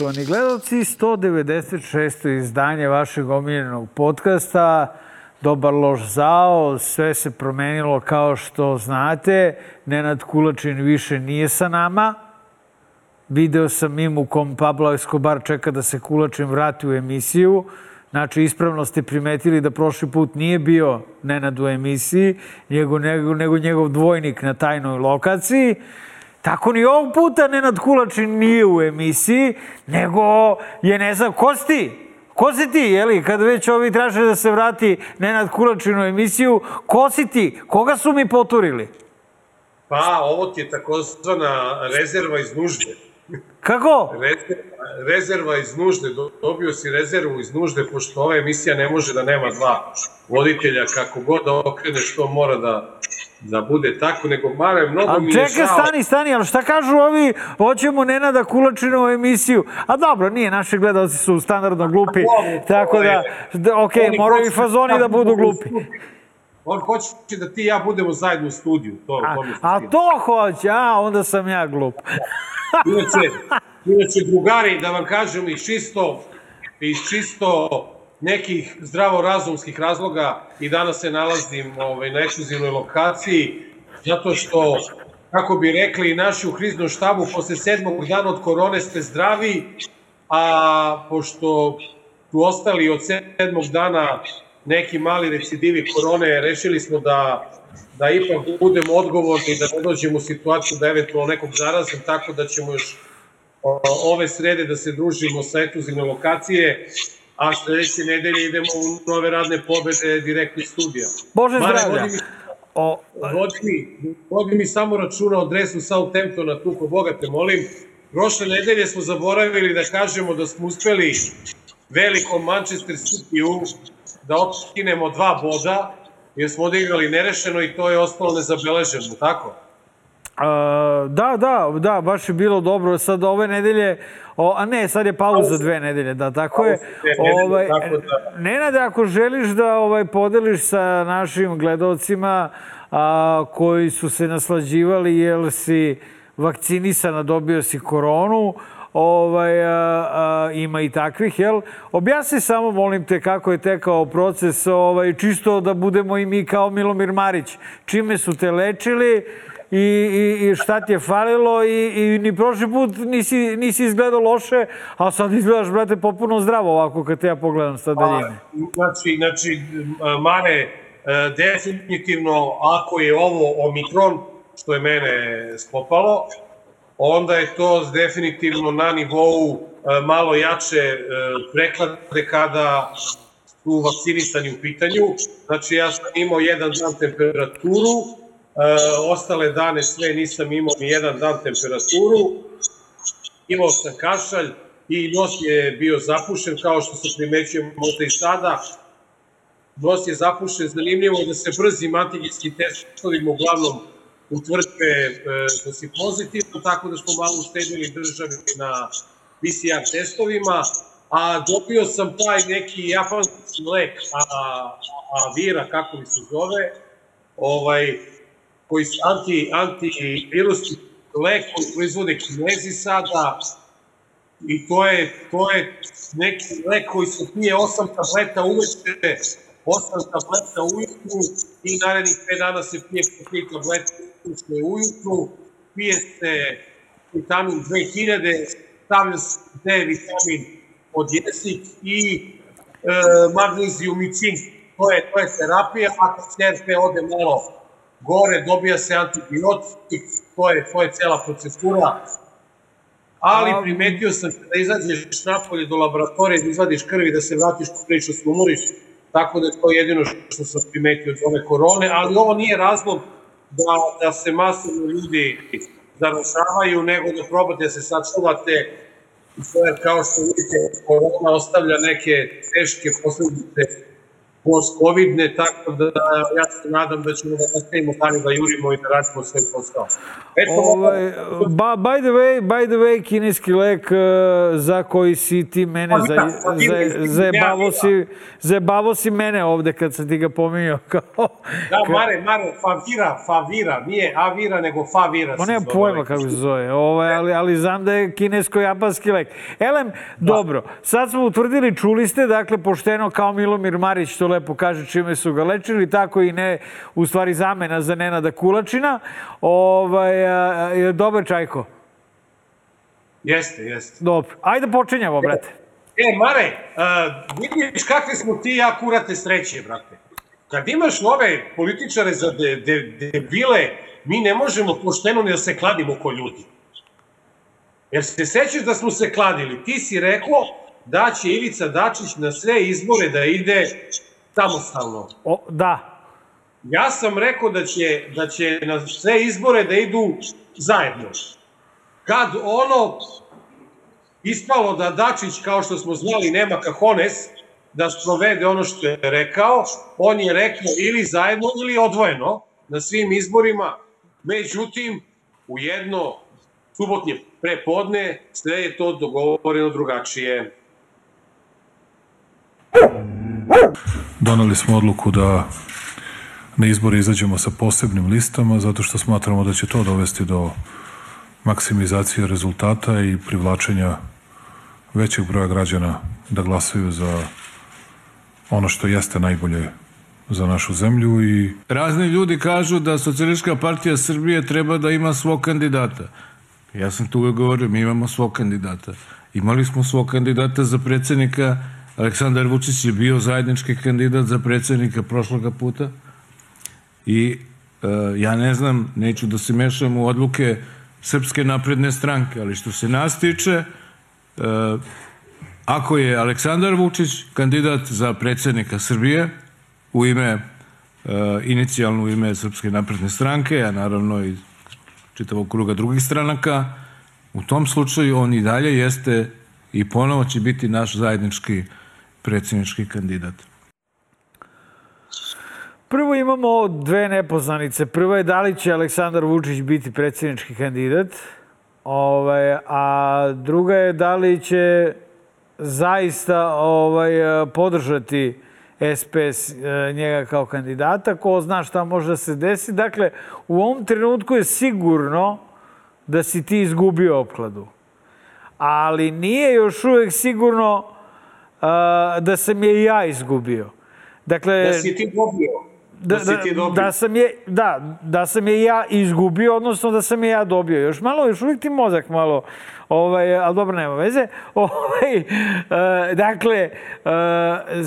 Poštovani gledalci, 196. izdanje vašeg omiljenog podcasta Dobar loš zao, sve se promenilo kao što znate. Nenad Kulačin više nije sa nama. Video sam im u kom Pablo Escobar čeka da se Kulačin vrati u emisiju. Znači, ispravno ste primetili da prošli put nije bio Nenad u emisiji, nego, nego, nego njegov dvojnik na tajnoj lokaciji. Tako ni ovog puta Nenad Kulačin nije u emisiji, nego je, ne znam, ko si ti? Ko si ti, jeli? Kad već ovi traže da se vrati Nenad Kulačin u emisiju, ko si ti? Koga su mi poturili? Pa, ovo ti je takozvana rezerva iz nužde. Kako? Rezerva, rezerva iz nužde, dobio si rezervu iz nužde, pošto ova emisija ne može da nema dva voditelja, kako god da okreneš, to mora da da bude tako, nego Mare, mnogo ali mi je čekaj, stani, stani, ali šta kažu ovi, hoćemo Nenada Kulačina u emisiju? A dobro, nije, naši gledalci su standardno glupi, tako da, je- da ok, moraju i fazoni da budu glupi. On hoće da ti i ja budemo zajedno u studiju, to, A, to a to hoće, a onda sam ja glup. Inače, inače, drugari, da vam kažem, iz čisto, iz čisto nekih zdravorazumskih razloga i danas se nalazim ovaj, na ekskluzivnoj lokaciji, zato što, kako bi rekli naši u kriznom štabu, posle sedmog dana od korone ste zdravi, a pošto su ostali od sedmog dana neki mali recidivi korone, rešili smo da da ipak budemo odgovorni, da ne dođemo u situaciju da eventualno nekog zarazim, tako da ćemo još ove srede da se družimo sa ekskluzivne lokacije, a sledeće nedelje idemo u nove radne pobede direktno iz studija. Bože Mare, zdravlja. vodi mi, O, vodi mi, vodi mi samo računa o dresu Southamptona, tu ko Boga te molim. Prošle nedelje smo zaboravili da kažemo da smo uspeli velikom Manchester City-u da otkinemo dva boda, jer smo odigrali nerešeno i to je ostalo nezabeleženo, tako? Da, da, da, baš je bilo dobro. Sad ove nedelje, o, a ne, sad je pauza dve nedelje, da, tako je. Nedelje, Ovaj, da- Nenade, ako želiš da ovaj, podeliš sa našim gledalcima a, koji su se naslađivali jer si vakcinisana, dobio si koronu, ovaj, a, a, ima i takvih, jel? Objasni samo, molim te, kako je tekao proces, ovaj, čisto da budemo i mi kao Milomir Marić. Čime su te lečili i, i, i šta ti je falilo i, i ni prošli put nisi, nisi izgledao loše, a sad izgledaš, brate, popuno zdravo ovako kad te ja pogledam sa daljine. Znači, znači, Mare, e, definitivno, ako je ovo Omikron, što je mene skopalo, onda je to definitivno na nivou e, malo jače e, preklade kada su vakcinisani u pitanju. Znači, ja sam imao jedan dan temperaturu, ostale dane sve nisam imao ni jedan dan temperaturu, imao sam kašalj i nos je bio zapušen, kao što se primećuje možda i sada. Nos je zapušen, zanimljivo da se brzim antigenski testovima uglavnom utvrde e, da si pozitivno, tako da smo malo uštedili državi na PCR testovima, a dobio sam taj neki japanski lek, a, a vira, kako li se zove, ovaj, koji su anti, antivirusni lek koji proizvode kinezi sada, i to je, to je neki lek koji se pije 8 tableta uveče, 8 tableta ujutru i narednih 5 dana se pije po 3 tableta ujutru, pije se vitamin 2000, stavlja se D vitamin pod jezik i e, magnezijum i cink. To je, to je terapija, ako CRP ode malo gore, dobija se antibiotik, to je, to je cela procedura, ali primetio sam da izađeš napolje do laboratorije, da izvadiš krvi, da se vratiš priča se umoriš, tako da je to jedino što sam primetio od ove korone, ali ovo nije razlog da, da se masovno ljudi zaražavaju, nego da probate da se sačuvate, jer kao što vidite, korona ostavlja neke teške posledice post-covidne, tako da ja se nadam da ćemo da nastavimo dalje da jurimo i da radimo sve posao. Eto, ovaj, ba, by, the way, by the way, kineski lek uh, za koji si ti mene za, za, zajebavo, si, zajebavo si mene ovde kad sam ti ga pominjao. Kao, da, Mare, Mare, favira, favira, nije avira, nego favira. Pa nema pojma kako se zove, ovaj, ali, ali znam da je kinesko-japanski lek. Elem, da. dobro, sad smo utvrdili, čuli ste, dakle, pošteno kao Milomir Marić to lepo kaže čime su ga lečili, tako i ne, u stvari, zamena za Nenada Kulačina. Ovaj, je dobar čajko? Jeste, jeste. Dobro. Ajde počinjamo, brate. E, Mare, uh, vidiš kakve smo ti ja kurate sreće, brate. Kad imaš ove političare za de, de, debile, mi ne možemo pošteno ni da se kladimo ko ljudi. Jer se sećaš da smo se kladili? Ti si rekao da će Ivica Dačić na sve izbore da ide samostalno. O, da. Ja sam rekao da će, da će na sve izbore da idu zajedno. Kad ono ispalo da Dačić, kao što smo znali, nema kahones, da sprovede ono što je rekao, on je rekao ili zajedno ili odvojeno na svim izborima, međutim, u jedno subotnje prepodne sve je to dogovoreno drugačije. Donali smo odluku da na izbore izađemo sa posebnim listama, zato što smatramo da će to dovesti do maksimizacije rezultata i privlačenja većeg broja građana da glasaju za ono što jeste najbolje za našu zemlju i... Razni ljudi kažu da Socijalistička partija Srbije treba da ima svog kandidata. Ja sam tu uvek govorio, mi imamo svog kandidata. Imali smo svog kandidata za predsednika Aleksandar Vučić je bio zajednički kandidat za predsednika prošloga puta i e, ja ne znam, neću da se mešam u odluke Srpske napredne stranke, ali što se nas tiče, e, ako je Aleksandar Vučić kandidat za predsednika Srbije u ime, e, inicijalno u ime Srpske napredne stranke, a naravno i čitavog kruga drugih stranaka, u tom slučaju on i dalje jeste i ponovo će biti naš zajednički predsjednički kandidat? Prvo imamo dve nepoznanice. Prva je da li će Aleksandar Vučić biti predsjednički kandidat, ovaj, a druga je da li će zaista ovaj, podržati SPS eh, njega kao kandidata. Ko zna šta može da se desi. Dakle, u ovom trenutku je sigurno da si ti izgubio opkladu. Ali nije još uvek sigurno da sam je i ja izgubio. Dakle, da si ti dobio. Da, da, da, ti dobio. da, sam je, da, da sam je ja izgubio, odnosno da sam je ja dobio. Još malo, još uvijek ti mozak malo, ovaj, ali dobro, nema veze. Ovaj, uh, dakle, uh,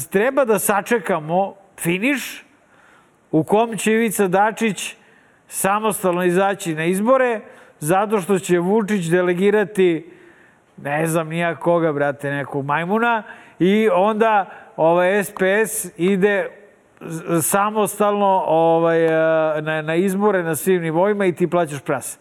treba da sačekamo finiš u kom će Ivica Dačić samostalno izaći na izbore, zato što će Vučić delegirati ne znam nija koga, brate, nekog majmuna, i onda ovaj SPS ide samostalno ovaj, e, na, na izbore na svim nivoima i ti plaćaš prase.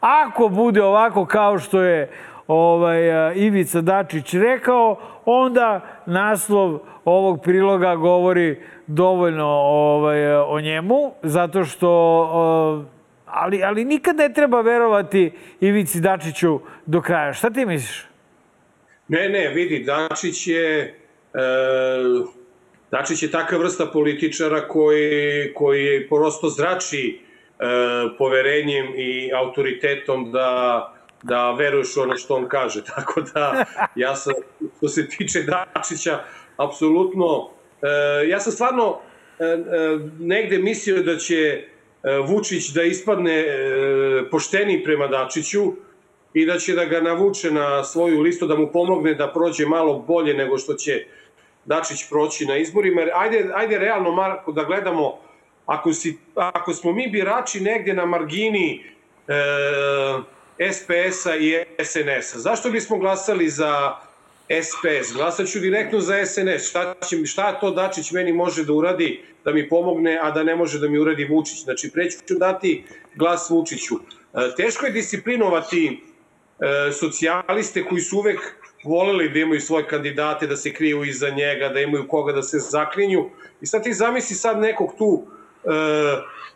Ako bude ovako kao što je ovaj, e, Ivica Dačić rekao, onda naslov ovog priloga govori dovoljno ovaj, o njemu, zato što ali, ali nikad ne treba verovati Ivici Dačiću do kraja. Šta ti misliš? Ne, ne, vidi, Dačić je... E, Dačić je takva vrsta političara koji, koji prosto zrači e, poverenjem i autoritetom da, da veruješ ono što on kaže. Tako da, ja sam, što se tiče Dačića, apsolutno, e, ja sam stvarno e, e, negde mislio da će Vučić da ispadne e, pošteni prema Dačiću, i da će da ga navuče na svoju listu, da mu pomogne da prođe malo bolje nego što će Dačić proći na izborima. Ajde, ajde realno, Marko, da gledamo, ako, si, ako smo mi birači negde na margini e, SPS-a i SNS-a, zašto bismo glasali za SPS? Glasat ću direktno za SNS. Šta, će, šta to Dačić meni može da uradi da mi pomogne, a da ne može da mi uradi Vučić? Znači, preću ću dati glas Vučiću. E, teško je disciplinovati E, socijaliste koji su uvek voleli da imaju svoje kandidate, da se kriju iza njega, da imaju koga da se zaklinju. I sad ti zamisli sad nekog tu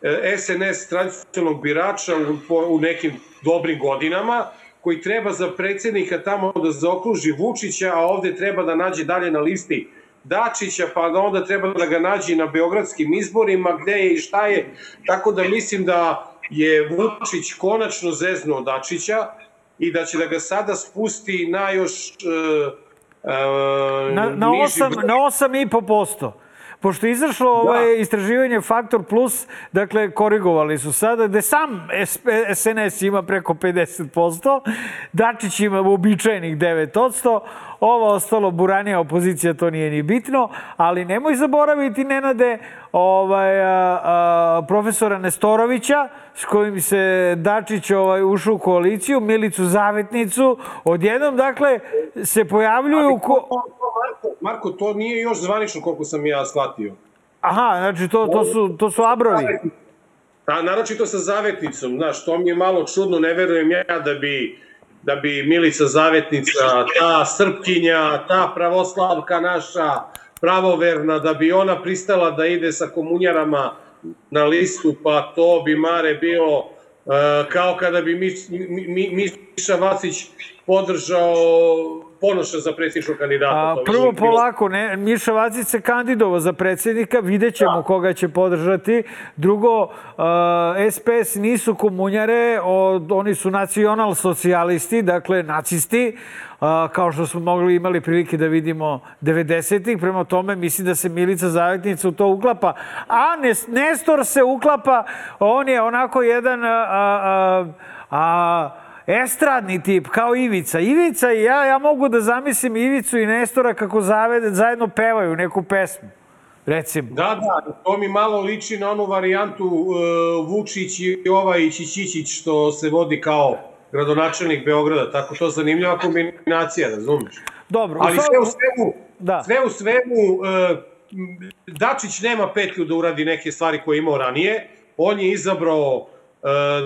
e, SNS tradicionalnog birača u, u nekim dobrim godinama, koji treba za predsednika tamo da zaokruži Vučića, a ovde treba da nađe dalje na listi Dačića, pa da onda treba da ga nađe na beogradskim izborima, gde je i šta je. Tako da mislim da je Vučić konačno zeznuo Dačića i da će da ga sada spusti na još... Uh, uh, na, na, 8, na 8,5%. Pošto je izašlo da. ovaj istraživanje Faktor Plus, dakle, korigovali su sada, gde sam SNS ima preko 50%, Dačić ima uobičajenih 9%, ovo ostalo buranija opozicija, to nije ni bitno, ali nemoj zaboraviti, Nenade, ovaj, a, a, profesora Nestorovića, s kojim se Dačić ovaj, ušao u koaliciju, Milicu Zavetnicu, odjednom, dakle, se pojavljuju... Ko... Marko, Marko, to nije još zvanično koliko sam ja shvatio. Aha, znači to, to, su, to su abrovi. A, naročito sa zavetnicom, znaš, to mi je malo čudno, ne verujem ja da bi, da bi Milica Zavetnica, ta Srpkinja, ta pravoslavka naša, pravoverna, da bi ona pristala da ide sa komunjarama na listu, pa to bi Mare bilo uh, kao kada bi Miš, Mi, Mi, Miša Vacić podržao Ponoša za predsjedničkog kandidata. A, prvo polako, ne, Miša Vacić se kandidovao za predsjednika, vidjet ćemo da. koga će podržati. Drugo, uh, SPS nisu komunjare, od, oni su nacional socijalisti, dakle nacisti, uh, kao što smo mogli imali prilike da vidimo 90-ih. Prema tome, mislim da se Milica Zavetnica u to uklapa. A Nestor se uklapa, on je onako jedan... A, a, a, estradni tip, kao Ivica. Ivica i ja, ja mogu da zamislim Ivicu i Nestora kako zavede, zajedno pevaju neku pesmu. Recimo. Da, da, to mi malo liči na onu varijantu uh, Vučić i ovaj Čičićić što se vodi kao gradonačelnik Beograda, tako to zanimljiva kombinacija, razumiješ? Dobro. Ali sve u svemu, da. sve u svemu, uh, Dačić nema petlju da uradi neke stvari koje je imao ranije. On je izabrao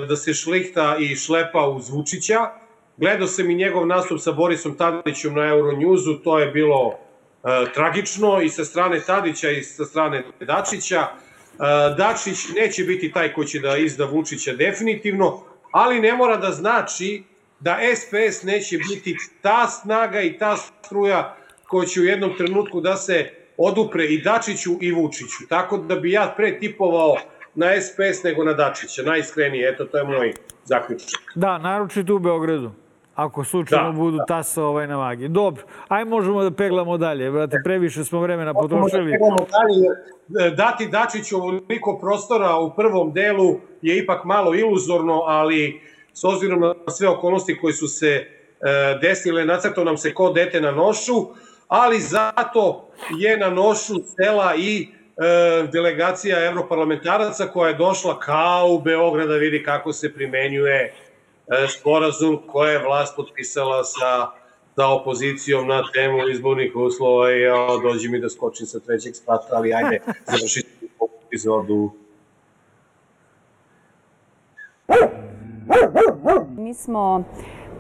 da se šlihta i šlepa uz Vučića. Gledao sam i njegov nastup sa Borisom Tadićem na Euronewsu, to je bilo e, tragično i sa strane Tadića i sa strane Dačića. E, Dačić neće biti taj ko će da izda Vučića definitivno, ali ne mora da znači da SPS neće biti ta snaga i ta struja koja će u jednom trenutku da se odupre i Dačiću i Vučiću. Tako da bi ja pre tipovao na SPS nego na Dačića, najiskrenije, eto, to je moj zaključak. Da, naročito u Beogradu. Ako slučajno da, budu da. tasa ovaj na vagi. Dobro, aj možemo da peglamo dalje, brate, previše smo vremena potrošili. Da dalje, dati Dačiću ovoliko prostora u prvom delu je ipak malo iluzorno, ali s obzirom na sve okolnosti koje su se e, desile, nacrto nam se ko dete na nošu, ali zato je na nošu stela i E, delegacija evroparlamentaraca koja je došla kao u Beograd da vidi kako se primenjuje e, sporazum koje je vlast potpisala sa, sa opozicijom na temu izbornih uslova i ja, dođi mi da skočim sa trećeg sprata, ali ajde, završiti epizodu. Mi smo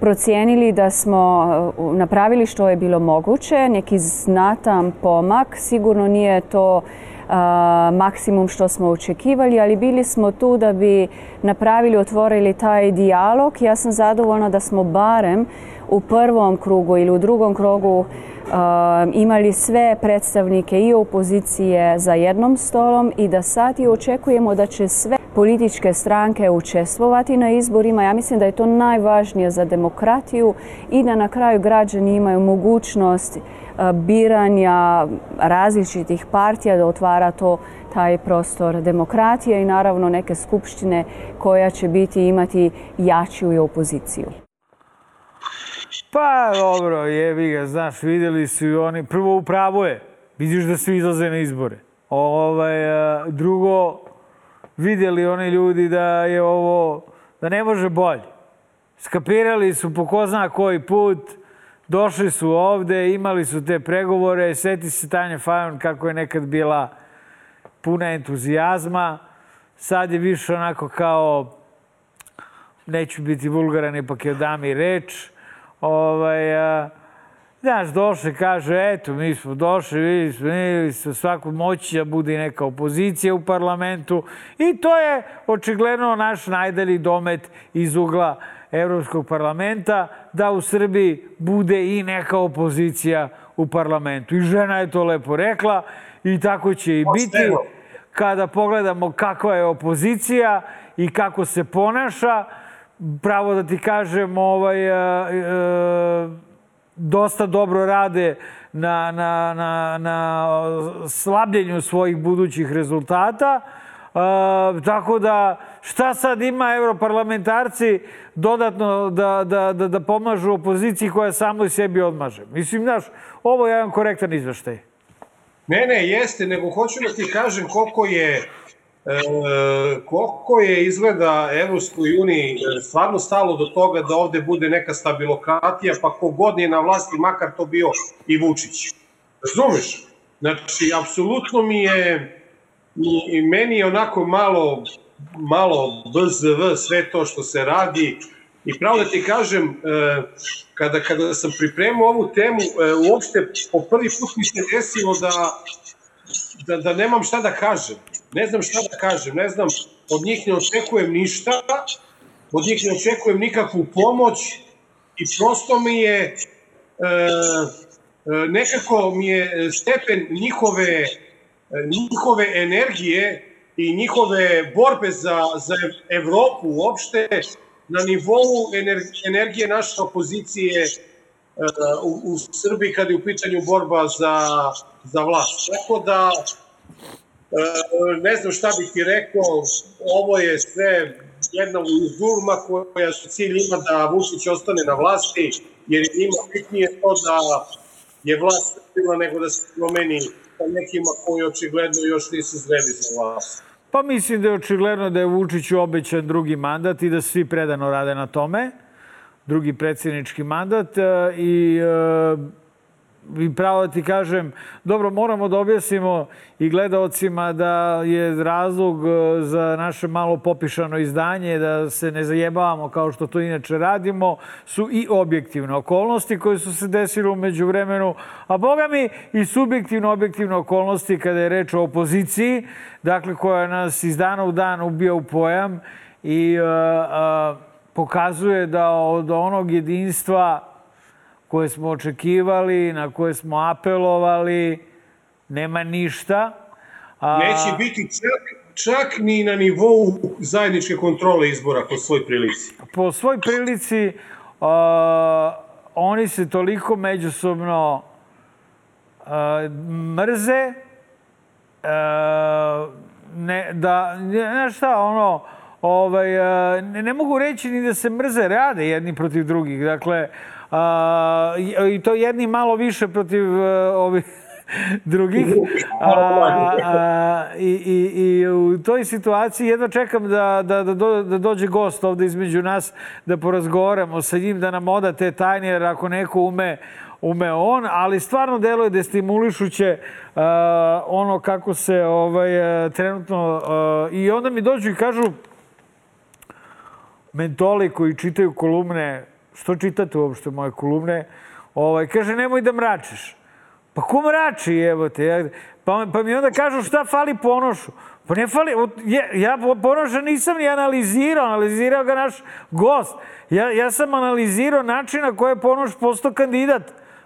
procijenili da smo e, napravili što je bilo moguće, neki znatan pomak, sigurno nije to uh, maksimum što smo očekivali, ali bili smo tu da bi napravili, otvorili taj dijalog. Ja sam zadovoljna da smo barem u prvom krugu ili u drugom krugu imali sve predstavnike i opozicije za jednom stolom i da sad i očekujemo da će sve političke stranke učestvovati na izborima. Ja mislim da je to najvažnije za demokratiju i da na kraju građani imaju mogućnost biranja različitih partija da otvara to taj prostor demokratije i naravno neke skupštine koja će biti imati jačiju i opoziciju. Pa dobro, jebi ga, znaš, videli su i oni, prvo upravo je, vidiš da svi izlaze na izbore. Ovaj, drugo, vidjeli oni ljudi da je ovo, da ne može bolje. Skapirali su po ko zna koji put, došli su ovde, imali su te pregovore, seti se Tanja Fajon kako je nekad bila puna entuzijazma, sad je više onako kao, neću biti vulgaran, ipak je dami reč, ovaj, a, Znaš, došli, kaže, eto, mi smo došli, vidjeli smo, vidjeli smo svaku moći da bude neka opozicija u parlamentu. I to je očigledno naš najdalji domet iz ugla Evropskog parlamenta, da u Srbiji bude i neka opozicija u parlamentu. I žena je to lepo rekla i tako će i biti kada pogledamo kakva je opozicija i kako se ponaša. Pravo da ti kažem, ovaj, e, e, dosta dobro rade na, na, na, na slabljenju svojih budućih rezultata. E, tako da, šta sad ima europarlamentarci dodatno da, da, da, da pomažu opoziciji koja samo i sebi odmaže? Mislim, znaš, ovo je jedan korektan izveštaj. Ne, ne, jeste, nego hoću da ti kažem koliko je E, koliko je izgleda Evropskoj uniji e, stvarno stalo do toga da ovde bude neka stabilokratija, pa kogod je na vlasti, makar to bio i Vučić. Razumeš? Znači, apsolutno mi je, i, meni je onako malo, malo BZV sve to što se radi, I pravo da ti kažem, e, kada, kada sam pripremao ovu temu, e, uopšte po prvi put mi se desilo da, da, da nemam šta da kažem. Ne znam šta da kažem, ne znam, od njih ne očekujem ništa, od njih ne očekujem nikakvu pomoć i prosto mi je, e, nekako mi je stepen njihove, njihove energije i njihove borbe za, za Evropu uopšte na nivou energije naše opozicije u, u Srbiji kada je u pitanju borba za, za vlast. Tako da E, ne znam šta bih ti rekao, ovo je sve jedna uzurma koja su cilj ima da Vučić ostane na vlasti, jer ima bitnije to da je vlast stabilna nego da se promeni sa nekima koji očigledno još nisu zreli za vlast. Pa mislim da je očigledno da je Vučiću obećan drugi mandat i da svi predano rade na tome. Drugi predsjednički mandat e, i e, i pravo da ti kažem, dobro, moramo da objasnimo i gledalcima da je razlog e, za naše malo popišano izdanje, da se ne zajebavamo kao što to inače radimo, su i objektivne okolnosti koje su se desile umeđu vremenu, a boga mi i subjektivno objektivne okolnosti kada je reč o opoziciji, dakle koja nas iz dana u dan ubija u pojam i uh, uh, pokazuje da od onog jedinstva koje smo očekivali, na koje smo apelovali, nema ništa. A... Neće biti čak, čak ni na nivou zajedničke kontrole izbora po svoj prilici. Po svoj prilici a, oni se toliko međusobno a, mrze a, ne, da, ne, šta, ono, ovaj, a, ne, ne mogu reći ni da se mrze, rade jedni protiv drugih. Dakle, a, i to jedni malo više protiv uh, ovih drugih. A, a, i, i, I u toj situaciji jedva čekam da, da, da, do, da dođe gost ovde između nas, da porazgovaramo sa njim, da nam oda te tajne, jer ako neko ume ume on, ali stvarno deluje destimulišuće uh, ono kako se ovaj, uh, trenutno... Uh, I onda mi dođu i kažu mentoli koji čitaju kolumne što čitate uopšte moje kolumne, ovaj, kaže, nemoj da mračiš. Pa ko mrači, evo te? Ja, pa, pa mi onda kažu šta fali Ponošu. Pa ne fali, ja, ja Ponoša nisam ni analizirao, analizirao ga naš gost. Ja, ja sam analizirao način na koje je Ponoš postao kandidat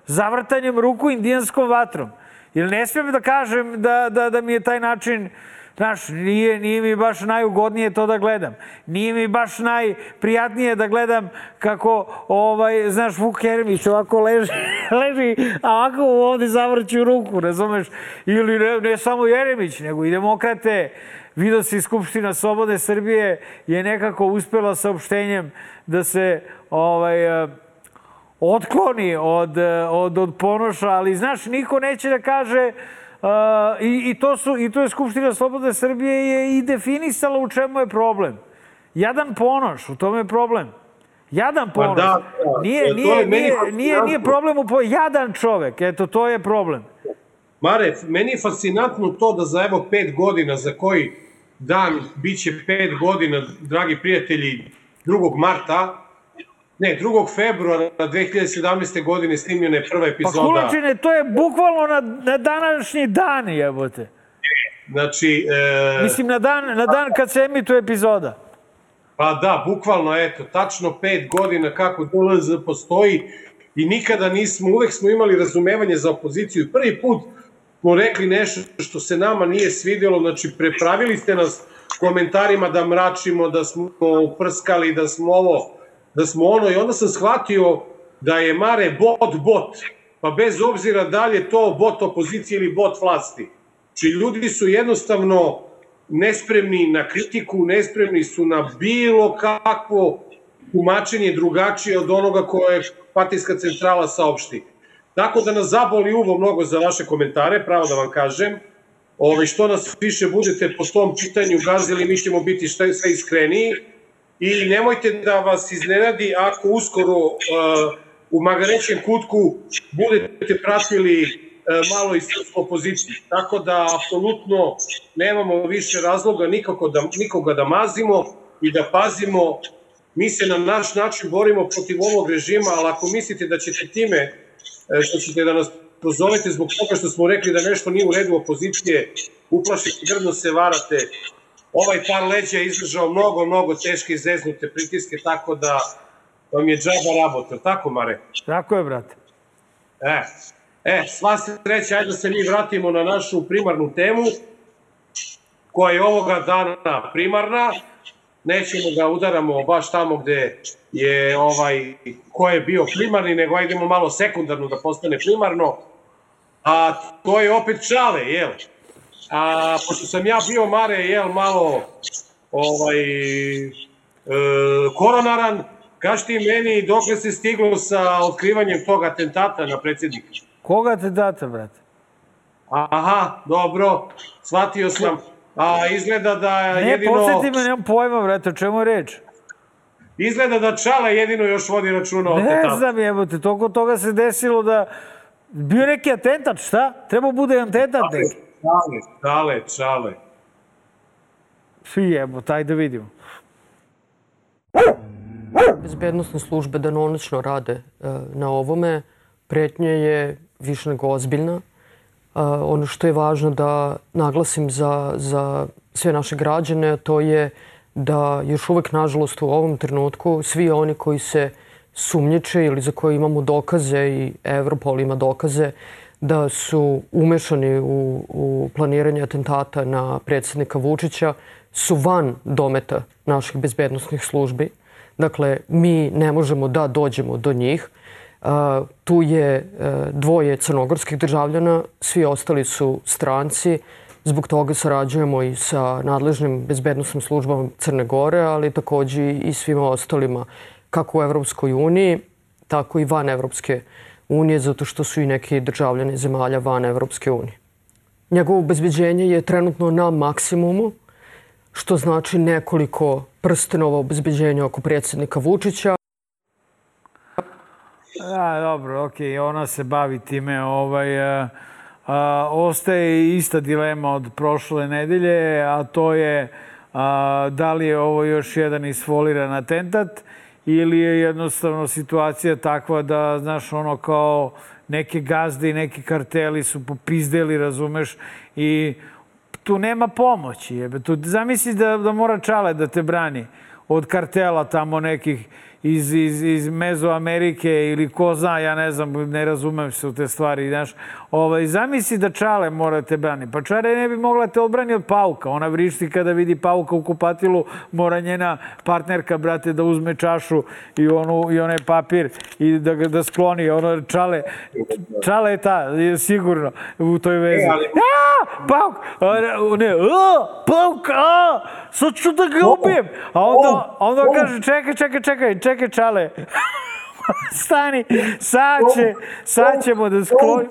zavrtanjem ruku indijanskom vatrom. Jer ne smijem da kažem da, da, da mi je taj način Znaš, nije, nije mi baš najugodnije to da gledam. Nije mi baš najprijatnije da gledam kako, ovaj, znaš, Vuk Jeremić ovako leži, leži a ovako ovde zavrću ruku, razumeš? Ili ne, ne samo Jeremić, nego i demokrate. Vidio si Skupština Slobode Srbije je nekako uspela saopštenjem da se ovaj, otkloni od, od, od ponoša, ali znaš, niko neće da kaže i, i, to su, I to je Skupština Slobodne Srbije je i definisala u čemu je problem. Jadan ponoš, u tome je problem. Jadan pa ponoš. Da, nije, nije, nije, nije, nije problem u po... Jadan čovek, eto, to je problem. Mare, meni je fascinantno to da za evo pet godina, za koji dan biće pet godina, dragi prijatelji, 2. marta, Ne, 2. februara 2017. godine snimljena je prva Pa epizoda. Kulačine, to je bukvalno na, na današnji dan, jebote. Znači, e, Mislim, na dan, na dan kad se emituje epizoda. pa da, bukvalno, eto, tačno pet godina kako DLZ postoji i nikada nismo, uvek smo imali razumevanje za opoziciju. Prvi put smo rekli nešto što se nama nije svidjelo, znači prepravili ste nas komentarima da mračimo, da smo uprskali, da smo ovo, da smo ono i onda sam shvatio da je Mare bot bot, pa bez obzira da li je to bot opozicije ili bot vlasti. Či ljudi su jednostavno nespremni na kritiku, nespremni su na bilo kakvo tumačenje drugačije od onoga koje partijska centrala saopšti. Tako da nas zaboli uvo mnogo za vaše komentare, pravo da vam kažem. Ove, što nas više budete po tom pitanju gazili, mi ćemo biti sve iskreniji. I nemojte da vas iznenadi ako uskoro uh, u magarećem kutku budete pratili uh, malo i srpsku opoziciju. Tako da, apsolutno, nemamo više razloga nikako da, nikoga da mazimo i da pazimo. Mi se na naš način borimo protiv ovog režima, ali ako mislite da ćete time, e, što ćete da nas pozovete zbog toga što smo rekli da nešto nije u redu opozicije, uplašite, grdno se varate. Ovaj par leđa je izdržao mnogo, mnogo teške i zeznute pritiske, tako da vam je džaba rabota. Tako, Mare? Tako je, brate. E, e, sva sreća, ajde da se mi vratimo na našu primarnu temu, koja je ovoga dana primarna. Nećemo da udaramo baš tamo gde je ovaj, ko je bio primarni, nego ajdemo malo sekundarno da postane primarno. A to je opet čale, jel? A pošto sam ja bio, Mare, jel, malo ovaj, e, koronaran, kaži ti meni dokle se stiglo sa otkrivanjem tog atentata na predsjednika? Koga te date, brate? Aha, dobro, shvatio sam. A izgleda da Ne, jedino... podsjeti me, nemam pojma, brate, o čemu je reč? Izgleda da Čale jedino još vodi računa o Ne atentatu. znam, jebote, toliko toga se desilo da... Bio neki atentat, šta? Treba bude atentat neki. Čale, čale, čale. Svi jebote, ajde da vidimo. Bezbednostne službe danonoćno rade e, na ovome. Pretnja je više nego ozbiljna. E, ono što je važno da naglasim za, za sve naše građane, to je da još uvek, nažalost, u ovom trenutku svi oni koji se sumnjiče ili za koje imamo dokaze i Evropol ima dokaze da su umešani u, u planiranje atentata na predsjednika Vučića su van dometa naših bezbednostnih službi. Dakle, mi ne možemo da dođemo do njih. Uh, tu je uh, dvoje crnogorskih državljana, svi ostali su stranci. Zbog toga sarađujemo i sa nadležnim bezbednostnim službama Crne Gore, ali takođe i svima ostalima, kako u Evropskoj uniji, tako i van Evropske unije, zato što su i neki državljani zemalja van Evropske unije. Njegovo obezbeđenje je trenutno na maksimumu, što znači nekoliko prstenova obezbeđenja oko predsjednika Vučića. A, dobro, okej, ona se bavi time. Ovaj, a, a, ostaje ista dilema od prošle nedelje, a to je a, da li je ovo još jedan isfoliran atentat ili je jednostavno situacija takva da, znaš, ono kao neke gazde i neki karteli su popizdeli, razumeš, i tu nema pomoći. Jebe. Tu, zamisli da, da mora čale da te brani od kartela tamo nekih iz, iz, iz Mezoamerike ili ko zna, ja ne znam, ne razumem se u te stvari, znaš. Ovaj, zamisli da čale mora te brani. Pa čare ne bi mogla te odbrani od pauka. Ona vrišti kada vidi pauka u kupatilu, mora njena partnerka, brate, da uzme čašu i, onu, i onaj papir i da, da skloni. Ono, čale, čale je ta, je sigurno u toj vezi. E, A, pauk! A, ne, a, pauk, a, sad ću da ga ubijem. A onda, onda on kaže, čekaj, čekaj, čekaj, čekaj, čale. Stani, sad, će, sad ćemo da sklonimo.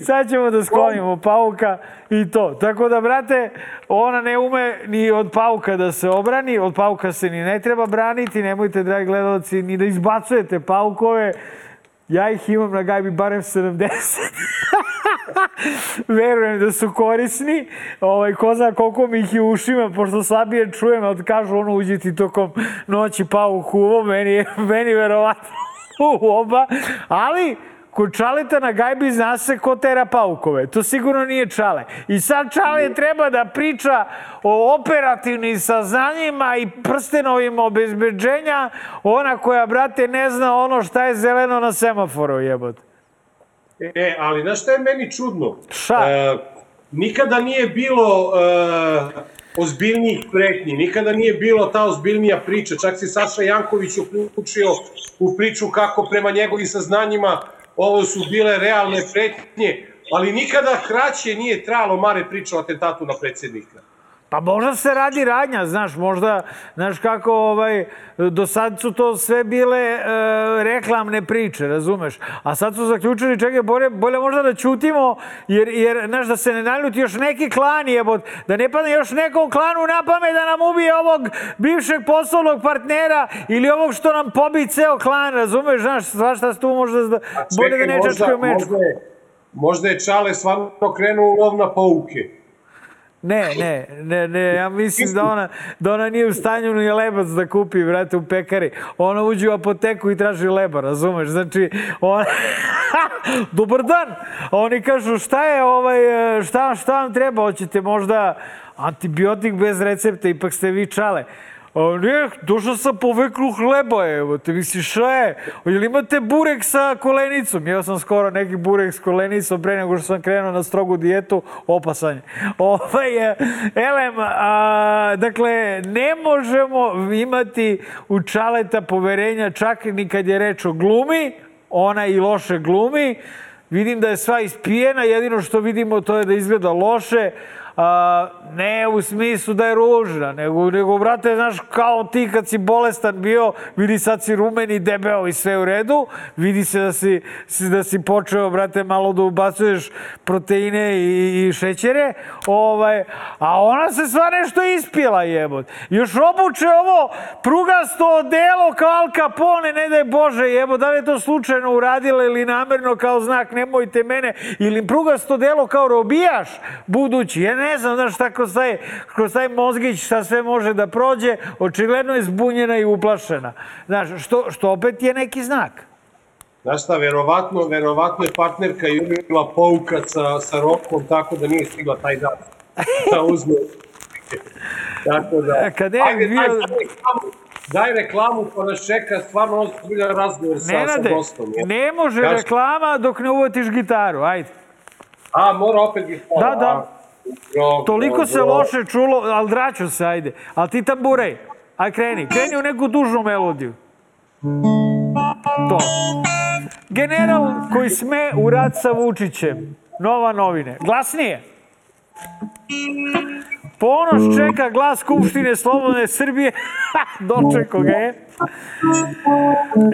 Sad ćemo da sklonimo pauka i to. Tako da, brate, ona ne ume ni od pauka da se obrani, od pauka se ni ne treba braniti, nemojte, dragi gledalci, ni da izbacujete paukove. Ja ih imam na gajbi barem 70. Verujem da su korisni. Ovaj, ko zna koliko mi ih je ušima, pošto slabije čujem, od kažu ono uđi ti tokom noći pa u huvo, meni, meni verovatno u oba. Ali, Kod Čaleta na gajbi zna se ko tera paukove. To sigurno nije Čale. I sad Čale treba da priča o operativnim saznanjima i prstenovima obezbeđenja. Ona koja, brate, ne zna ono šta je zeleno na semaforu, jebot. E, ali znaš šta je meni čudno? Šta? E, nikada nije bilo e, ozbiljnijih pretnji, nikada nije bilo ta ozbiljnija priča. Čak se Saša Janković uključio u priču kako prema njegovim saznanjima ovo su bile realne pretnje, ali nikada kraće nije trajalo Mare priča o atentatu na predsjednika. Pa možda se radi radnja, znaš, možda, znaš kako, ovaj, do sad su to sve bile e, reklamne priče, razumeš? A sad su zaključili, čekaj, bolje, bolje možda da ćutimo, jer, jer, znaš, da se ne naljuti još neki klan, jebot, da ne padne još nekom klanu na pamet da nam ubije ovog bivšeg poslovnog partnera ili ovog što nam pobi ceo klan, razumeš, znaš, svašta tu možda, da, bolje da ne čačkaju mečku. Možda je, možda je Čale stvarno krenuo u lov na pouke. Ne, ne, ne, ne, ja mislim da ona, da ona nije u stanju ni lebac da kupi, vrate, u pekari. Ona uđe u apoteku i traži leba, razumeš? Znači, ona... Dobar dan! A oni kažu, šta je ovaj, šta, šta vam treba? Hoćete možda antibiotik bez recepta, ipak ste vi čale. A ne, došao sam po vekru hleba, evo te, misliš, šta je? Jel imate burek sa kolenicom? Jeo sam skoro neki burek s kolenicom pre nego što sam krenuo na strogu dijetu, opasan je. Ovaj, elem, a, dakle, ne možemo imati u čaleta poverenja čak ni kad je reč o glumi, ona i loše glumi, vidim da je sva ispijena, jedino što vidimo to je da izgleda loše, a, ne u smislu da je ružna, nego, nego, brate, znaš, kao ti kad si bolestan bio, vidi sad si rumen i debeo i sve u redu, vidi se da si, da si počeo, brate, malo da ubacuješ proteine i, i šećere, ovaj, a ona se sva nešto ispila, jebot. Još obuče ovo prugasto odelo kao Al Capone, ne daj Bože, jebot, da li je to slučajno uradila ili namerno kao znak, nemojte mene, ili prugasto delo kao robijaš budući, ne znam, znaš, šta kroz taj, kroz taj mozgić šta sve može da prođe, očigledno je zbunjena i uplašena. Znaš, što, što opet je neki znak. Znaš šta, verovatno, verovatno je partnerka jurila poukac sa, sa rokom tako da nije stigla taj dan da uzme. tako da... Kad je Ajde, bio... daj, daj, reklamu, daj reklamu pa nas čeka stvarno ozbiljan razgovor sa, Nenade, sa gostom. ne može Kaži. reklama dok ne uvatiš gitaru, ajde. A, mora opet gitara. Da, da. a? Toliko se loše čulo, ali draću se, ajde. Ali ti tamburej, aj kreni, kreni u neku dužnu melodiju. To. General koji sme u rad sa Vučićem. Nova novine. Glasnije. Ponoš čeka glas Skupštine Slobodne Srbije. Dočeko ga je.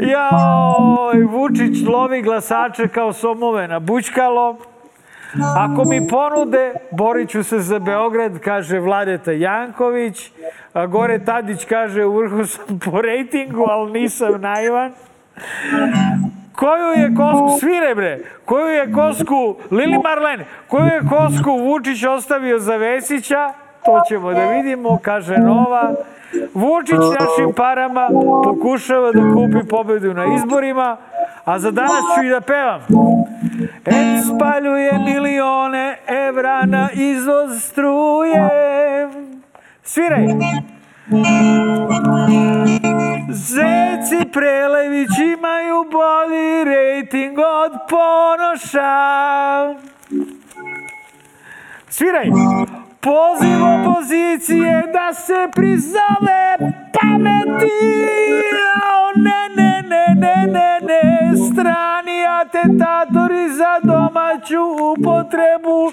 Joj, Vučić lovi glasače kao somove na bućkalo. Ako mi ponude, borit ću se za Beograd, kaže Vladeta Janković. A gore Tadić kaže, u vrhu sam po rejtingu, ali nisam naivan. Koju je kosku, svire bre, koju je kosku, Lili Marlen, koju je kosku Vučić ostavio za Vesića, to ćemo da vidimo, kaže Nova. Vučić našim parama pokušava da kupi pobedu na izborima, a za danas ću i da pevam. Et spaljuje milione evra na izvoz struje. Sviraj! Zeci Prelević imaju bolji rejting od Ponoša. Sviraj! Poziv opozicije da se prizove pameti. O, ne, ne, ne, ne, ne, ne. Strani atentatori za domaću upotrebu.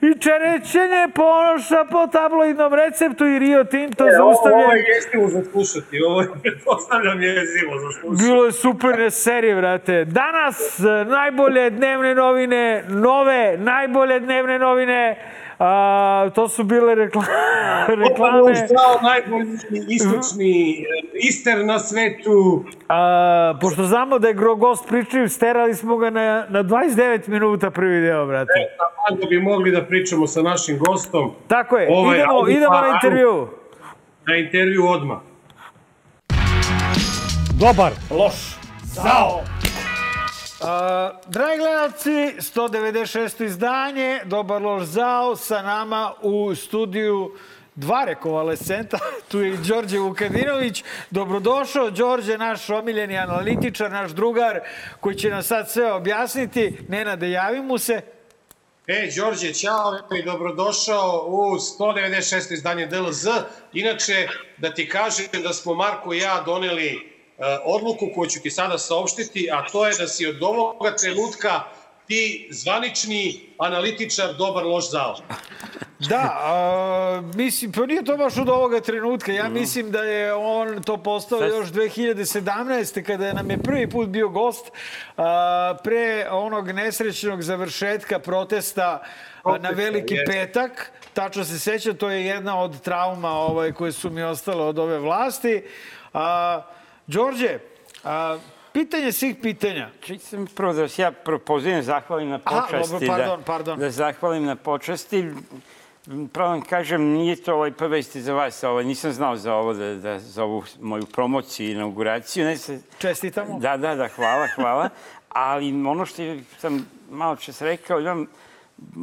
I Čerečenje ponoša po tabloidnom receptu i Rio Tinto E, ovo, zaustavljen. ovo je jezivo za slušati, ovo je, postavljam jezivo za slušati. Bilo je super serije, vrate. Danas e, najbolje dnevne novine, nove najbolje dnevne novine. A, to su bile rekla... reklame. Zdravo, najbolji istočni, ister na svetu. A, pošto znamo da je gro gost pričaju, sterali smo ga na, na 29 minuta prvi deo, brate. Onda bi mogli da pričamo sa našim gostom. Tako je, Ovaj, idemo, ajde, idemo pa, na ajde. intervju. Na intervju odmah. Dobar. Loš. Zao. Uh, dragi gledalci, 196. izdanje, Dobar loš zao, sa nama u studiju dva rekovalescenta, tu je Đorđe Vukadinović. Dobrodošao, Đorđe, naš omiljeni analitičar, naš drugar, koji će nam sad sve objasniti. Nenade, javi mu se. E, Đorđe, čao i dobrodošao u 196. izdanje DLZ. Inače, da ti kažem da smo Marko i ja doneli odluku koju ću ti sada saopštiti, a to je da si od ovoga trenutka ti zvanični analitičar dobar loš zao. Da, a, mislim, pa nije to baš od ovoga trenutka. Ja mislim da je on to postao još 2017. kada nam je prvi put bio gost a, pre onog nesrećnog završetka protesta a, na Veliki petak. Tačno se seća, to je jedna od trauma ovaj, koje su mi ostale od ove vlasti. A, Đorđe, a, pitanje svih pitanja. Čitam prvo da vas ja prvo pozivam, zahvalim na Aha, počasti. dobro, pardon, da, pardon. Da zahvalim na počasti. Pravo vam kažem, nije to ovaj prva vesti za vas. Ovaj, nisam znao za ovo, da, da, za ovu moju promociju i inauguraciju. Ne se, Čestitamo. Da, da, da, hvala, hvala. Ali ono što sam malo čas rekao, imam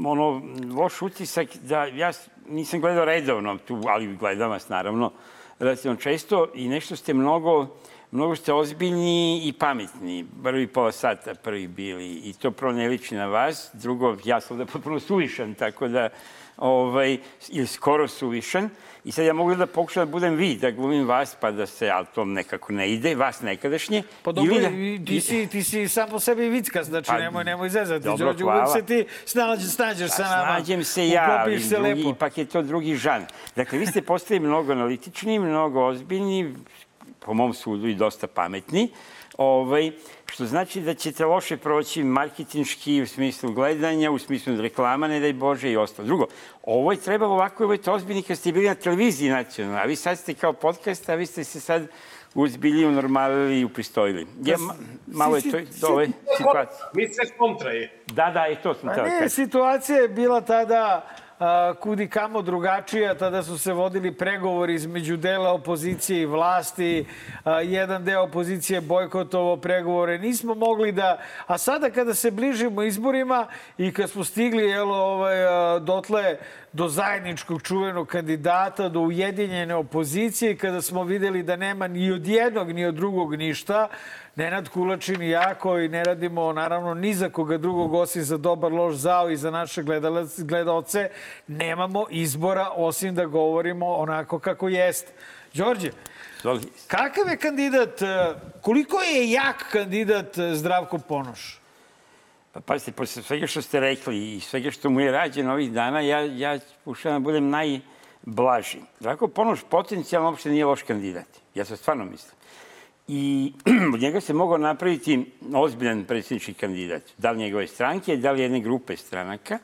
ono, loš utisak da ja nisam gledao redovno tu, ali gledam vas naravno relativno često i nešto ste mnogo, mnogo ste ozbiljni i pametni. Prvi pola sata prvi bili i to prvo ne liči na vas. Drugo, ja sam da potpuno suvišan, tako da ovaj, ili skoro suvišan. I sad ja mogu da pokušam da budem vi, da glumim vas, pa da se, ali to nekako ne ide, vas nekadašnje. Pa dobro, da- ti, si, ti si sam po sebi vickas, znači Pa, nemoj, nemoj zezati. dobro, Đorđe, hvala. se ti snađeš, snađeš sa nama. Snađem se ja, ali se drugi, lepo. ipak je to drugi žan. Dakle, vi ste postali mnogo analitični, mnogo ozbiljni, po mom sudu i dosta pametni, ovaj, što znači da ćete loše proći marketinški u smislu gledanja, u smislu reklama, ne daj Bože i ostalo. Drugo, ovo je trebalo ovako, ovo je to ozbiljni kad ste bili na televiziji nacionalno, a vi sad ste kao podcast, a vi ste se sad uzbilji, unormalili i upristojili. Ja, ma, malo je to dole situacija. Mi sve kontra je. Da, da, i to sam Pa teo ne, kažem. situacija je bila tada kudi kamo drugačija. Tada su se vodili pregovori između dela opozicije i vlasti. Jedan deo opozicije bojkotovo pregovore. Nismo mogli da... A sada kada se bližimo izborima i kad smo stigli jel, ovaj, dotle do zajedničkog čuvenog kandidata, do ujedinjene opozicije, kada smo videli da nema ni od jednog ni od drugog ništa, Nenad Kulačin i ja koji ne radimo naravno ni za koga drugog osim za dobar loš zao i za naše gledalac- gledaoce, nemamo izbora osim da govorimo onako kako jeste. Đorđe, kakav je kandidat, e, koliko je jak kandidat e, Zdravko Ponoš? Pa pazite, posle svega što ste rekli i svega što mu je rađeno ovih dana, ja, ja pokušavam da budem najblaži. Zdravko Ponoš potencijalno uopšte nije loš kandidat. Ja se stvarno mislim. I od njega se mogao napraviti ozbiljan predsjednički kandidat. Da li njegove stranke, da li jedne grupe stranaka.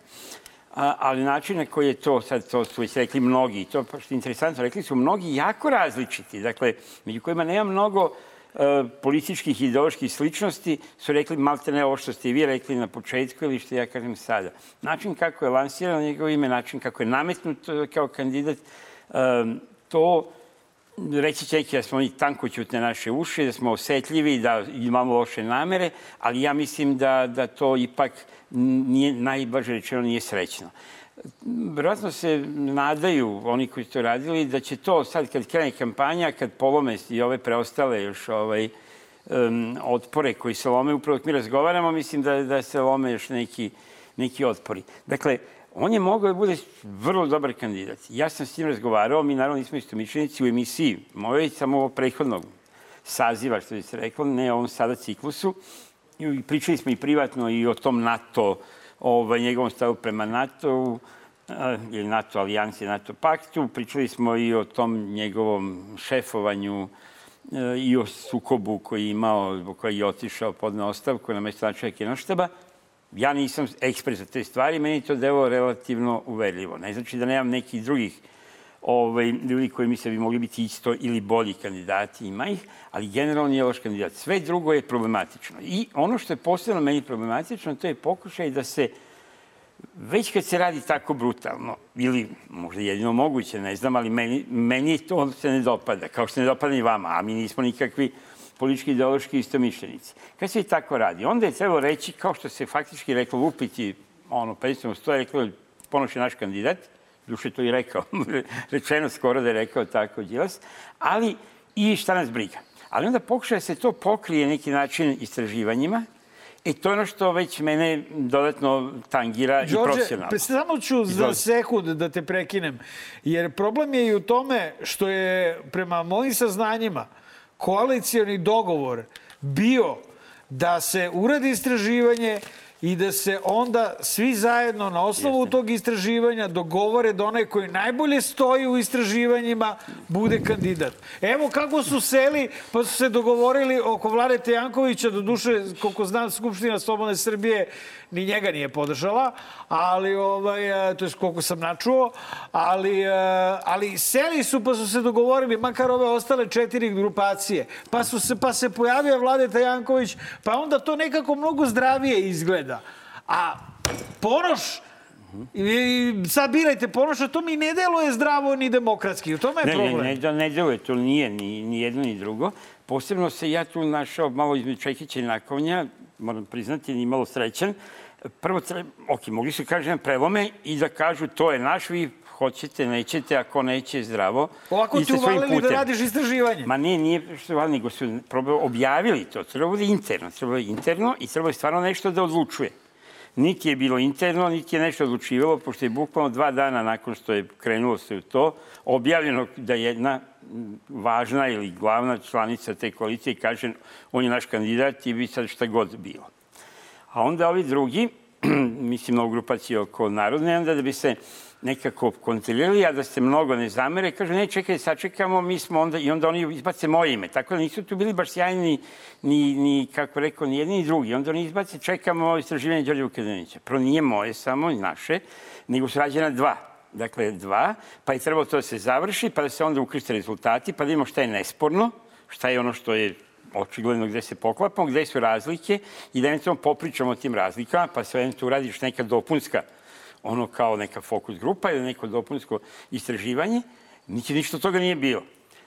A, ali način na koji je to, sad to su već rekli mnogi, to pa što je interesantno, rekli su mnogi jako različiti, dakle, među kojima nema mnogo e, političkih i ideoloških sličnosti, su rekli malte ne ovo što ste i vi rekli na početku ili što ja kažem sada. Način kako je lansirano njegovo ime, način kako je nametnut e, kao kandidat, e, to reći će da smo i tankoćutne naše uši, da smo osetljivi, da imamo loše namere, ali ja mislim da, da to ipak nije, najblaže rečeno nije srećno. Vjerojatno se nadaju oni koji su to radili da će to sad kad krene kampanja, kad polome i ove preostale još ovaj, um, otpore koji se lome, upravo mi razgovaramo, mislim da, da se lome još neki, neki otpori. Dakle, on je mogao da bude vrlo dobar kandidat. Ja sam s njim razgovarao, mi naravno nismo istomišljenici u emisiji, mojoj samo ovo prethodnog saziva, što bi se reklo, ne ovom sada ciklusu. I pričali smo i privatno i o tom NATO, ovaj, njegovom stavu prema NATO-u, ili NATO alijansi, NATO paktu. Pričali smo i o tom njegovom šefovanju i o sukobu koji je imao, zbog koji je otišao pod ostavku na mesto načina Kinoštaba. Ja nisam ekspert za te stvari, meni to delo relativno uverljivo. Ne znači da nemam nekih drugih ovaj, ljudi koji misle da bi mogli biti isto ili bolji kandidati, ima ih, ali generalno nije loš kandidat. Sve drugo je problematično. I ono što je posebno meni problematično, to je pokušaj da se već kad se radi tako brutalno, ili možda jedino moguće, ne znam, ali meni, meni to se ne dopada, kao što ne dopada ni vama, a mi nismo nikakvi politički ideološki istomišljenici. Kad se tako radi, onda je trebalo reći, kao što se faktički reklo, lupiti, ono, predstavno stoje, reklo, ponoš je naš kandidat, duše to i rekao, rečeno skoro da je rekao tako Đilas, ali i šta nas briga. Ali onda pokušaje da se to pokrije neki način istraživanjima, I to je ono što već mene dodatno tangira Đorđe, i profesionalno. Samo ću za sekund da te prekinem, jer problem je i u tome što je prema mojim saznanjima koalicioni dogovor bio da se uradi istraživanje i da se onda svi zajedno na osnovu Jeste. tog istraživanja dogovore da onaj koji najbolje stoji u istraživanjima bude kandidat. Evo kako su seli, pa su se dogovorili oko Vladete Jankovića, do duše, koliko znam, Skupština Slobodne Srbije ni njega nije podržala, ali, ovaj, to je koliko sam načuo, ali, ali seli su pa su se dogovorili, makar ove ostale četiri grupacije, pa, su se, pa se pojavio Vladeta Janković, pa onda to nekako mnogo zdravije izgleda. A Ponoš, I sad birajte Ponoša, to mi ne deluje zdravo ni demokratski. U tome je ne, problem. Ne, ne, ne deluje, to nije ni, ni jedno ni drugo. Posebno se ja tu našao malo između Čekića i Nakovnja, moram priznati, ni malo srećan. Prvo, treba, ok, mogli su kažem prelome i da kažu to je naš, vi hoćete, nećete, ako neće, zdravo. Ovako ti uvalili da radiš istraživanje. Ma nije, nije što uvalili, nego su objavili to. Treba bude interno, treba bude interno i treba je stvarno nešto da odlučuje. Niti je bilo interno, niti je nešto odlučivalo, pošto je bukvalno dva dana nakon što je krenulo se u to, objavljeno da jedna važna ili glavna članica te koalicije kaže on je naš kandidat i bi sad šta god bilo. A onda ovi drugi, mislim na grupaciju oko Narodne, onda da bi se nekako kontrolirali, a da se mnogo ne zamere, kaže, ne, čekaj, sačekamo, mi smo onda, i onda oni izbace moje ime. Tako da nisu tu bili baš sjajni ni, ni, kako rekao, ni jedni ni drugi. Onda oni izbace, čekamo istraživanje Đorđe Vukadinovića. Pro nije moje samo, naše, nego su rađena dva. Dakle, dva, pa je trebalo to da se završi, pa da se onda ukriste rezultati, pa da vidimo šta je nesporno, šta je ono što je očigledno gde se poklapamo, gde su razlike i da eventualno popričamo o tim razlikama, pa se eventualno uradiš neka dopunska, ono kao neka fokus grupa ili neko dopunsko istraživanje, niti ništa toga nije bilo.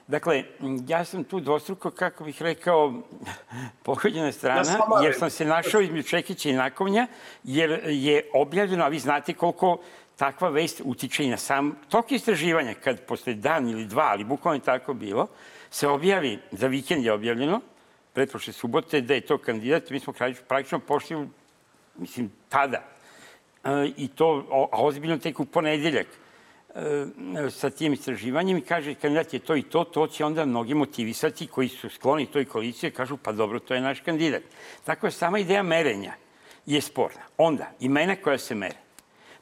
Dakle, ja sam tu dvostruko, kako bih rekao, pohođena strana, jer sam se našao između Čekića i Nakovnja, jer je objavljeno, a vi znate koliko takva vest utiče i na sam tok istraživanja, kad posle dan ili dva, ali bukvalno je tako bilo, se objavi, za vikend je objavljeno, pretprošle subote, da je to kandidat, mi smo praktično pošli, mislim, tada. E, I to, a ozbiljno tek u ponedeljak e, sa tim istraživanjem i kaže kandidat je to i to, to će onda mnogi motivisati koji su skloni toj koaliciji, kažu pa dobro, to je naš kandidat. Tako je sama ideja merenja je sporna. Onda, imena koja se mere.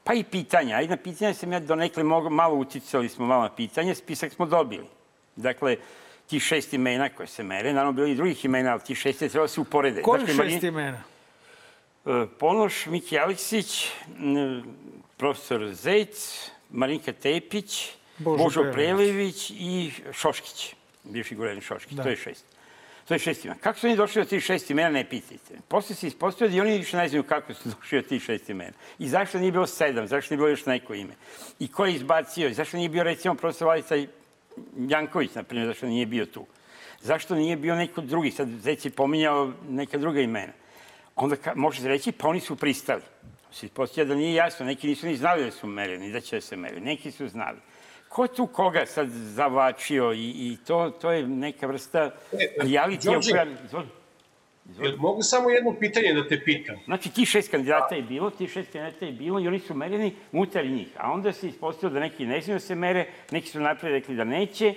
Pa i pitanja. Ajde, na pitanja sam ja donekle malo uticali smo malo na pitanje, spisak smo dobili. Dakle, ti šest imena koje se mere, naravno bilo i drugih imena, ali ti šest je trebalo da se uporede. Koji dakle, šest imena? E, Ponoš, Miki Aleksić, profesor Zec, Marinka Tepić, Božo, Božo Prelević i Šoškić, bivši guverner Šoškić, da. to je šest. To je šest imena. Kako su oni došli do tih šest imena, ne pitajte. Posle se ispostavio da i oni više ne znaju kako su došli do tih šest imena. I zašto nije bilo sedam, zašto nije bilo još neko ime. I ko je izbacio, i zašto nije bio recimo profesor Vladica Janković, na primjer, zašto nije bio tu? Zašto nije bio neko drugi? Sad Zec je pominjao neka druga imena. Onda ka, može se reći, pa oni su pristali. Se ispostavlja da nije jasno, neki nisu ni znali da su mereni, da će da se meri. Neki su znali. Ko tu koga sad zavlačio i, i to, to je neka vrsta realitija. Izvoli. Izvoli. Mogu samo jedno pitanje da te pitam? Znači, ti šest kandidata je bilo, ti šest kandidata je bilo i oni su mereni unutar njih. A onda se ispostavilo da neki ne znaju da se mere, neki su napred rekli da neće, e,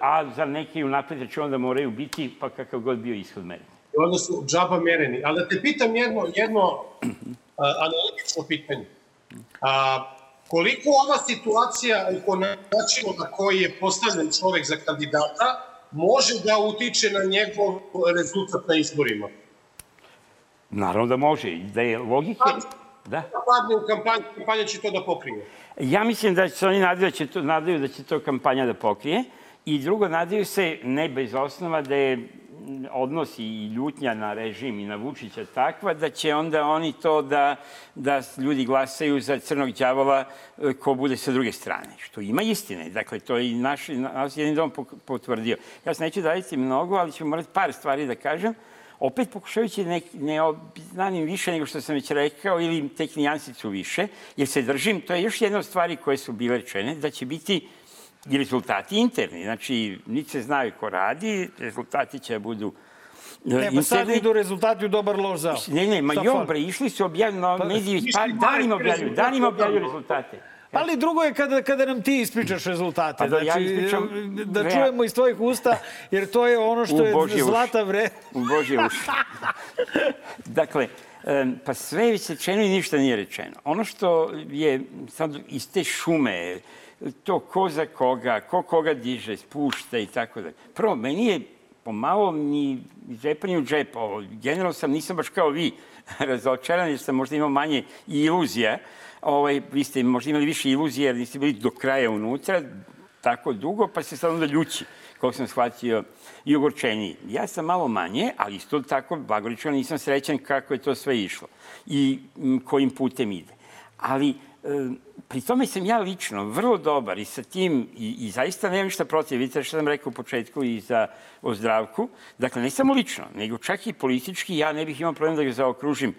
a za neki unapred će onda moraju biti, pa kakav god bio ishod merenja. Onda su džaba mereni. Ali da te pitam jedno, jedno analitično pitanje. A, koliko ova situacija oko načina na koji je postavljen čovek za kandidata može da utiče na njegov rezultat na izborima? Naravno da može. Da je logike... Da. Da padne u kampanju, kampanja će to da pokrije. Ja mislim da se oni nadaju da će to, nadaju da će to kampanja da pokrije. I drugo, nadaju se, ne bez osnova, da je odnos i ljutnja na režim i na Vučića takva da će onda oni to da, da ljudi glasaju za crnog đavola e, ko bude sa druge strane. Što ima istine. Dakle, to je i naš, naš jedni dom potvrdio. Ja se neću daviti mnogo, ali ću morati par stvari da kažem opet pokušavajući ne, ne znanim više nego što sam već rekao ili tek nijansicu više, jer se držim, to je još jedna od stvari koje su bile rečene, da će biti i rezultati interni. Znači, niti se znaju ko radi, rezultati će da budu e, Ne, pa sad idu rezultati u dobar loš zao. Ne, ne, ma jo, bre, išli su objavljeno, pa, mediji, pa, danima objavljuju, danima objavljuju rezultate. Ali drugo je kada, kada nam ti ispričaš rezultate. Pa da, znači, ja ispričam, da čujemo iz tvojih usta, jer to je ono što je zlata vre. U Božje uši. dakle, pa sve je već rečeno i ništa nije rečeno. Ono što je sad iz te šume, to ko za koga, ko koga diže, spušta i tako dalje. Prvo, meni je pomalo ni džepanje u džep. Generalno sam, nisam baš kao vi razočaran, jer sam možda imao manje iluzija, ovaj, vi ste možda imali više iluzije jer niste bili do kraja unutra tako dugo, pa ste sad onda ljući, kako sam shvatio, i ogorčeniji. Ja sam malo manje, ali isto tako, blagorično, nisam srećan kako je to sve išlo i kojim putem ide. Ali, pri tome sam ja lično vrlo dobar i sa tim, i, i zaista nemam ništa protiv, vidite što sam rekao u početku i za ozdravku, dakle, ne samo lično, nego čak i politički, ja ne bih imao problem da ga zaokružim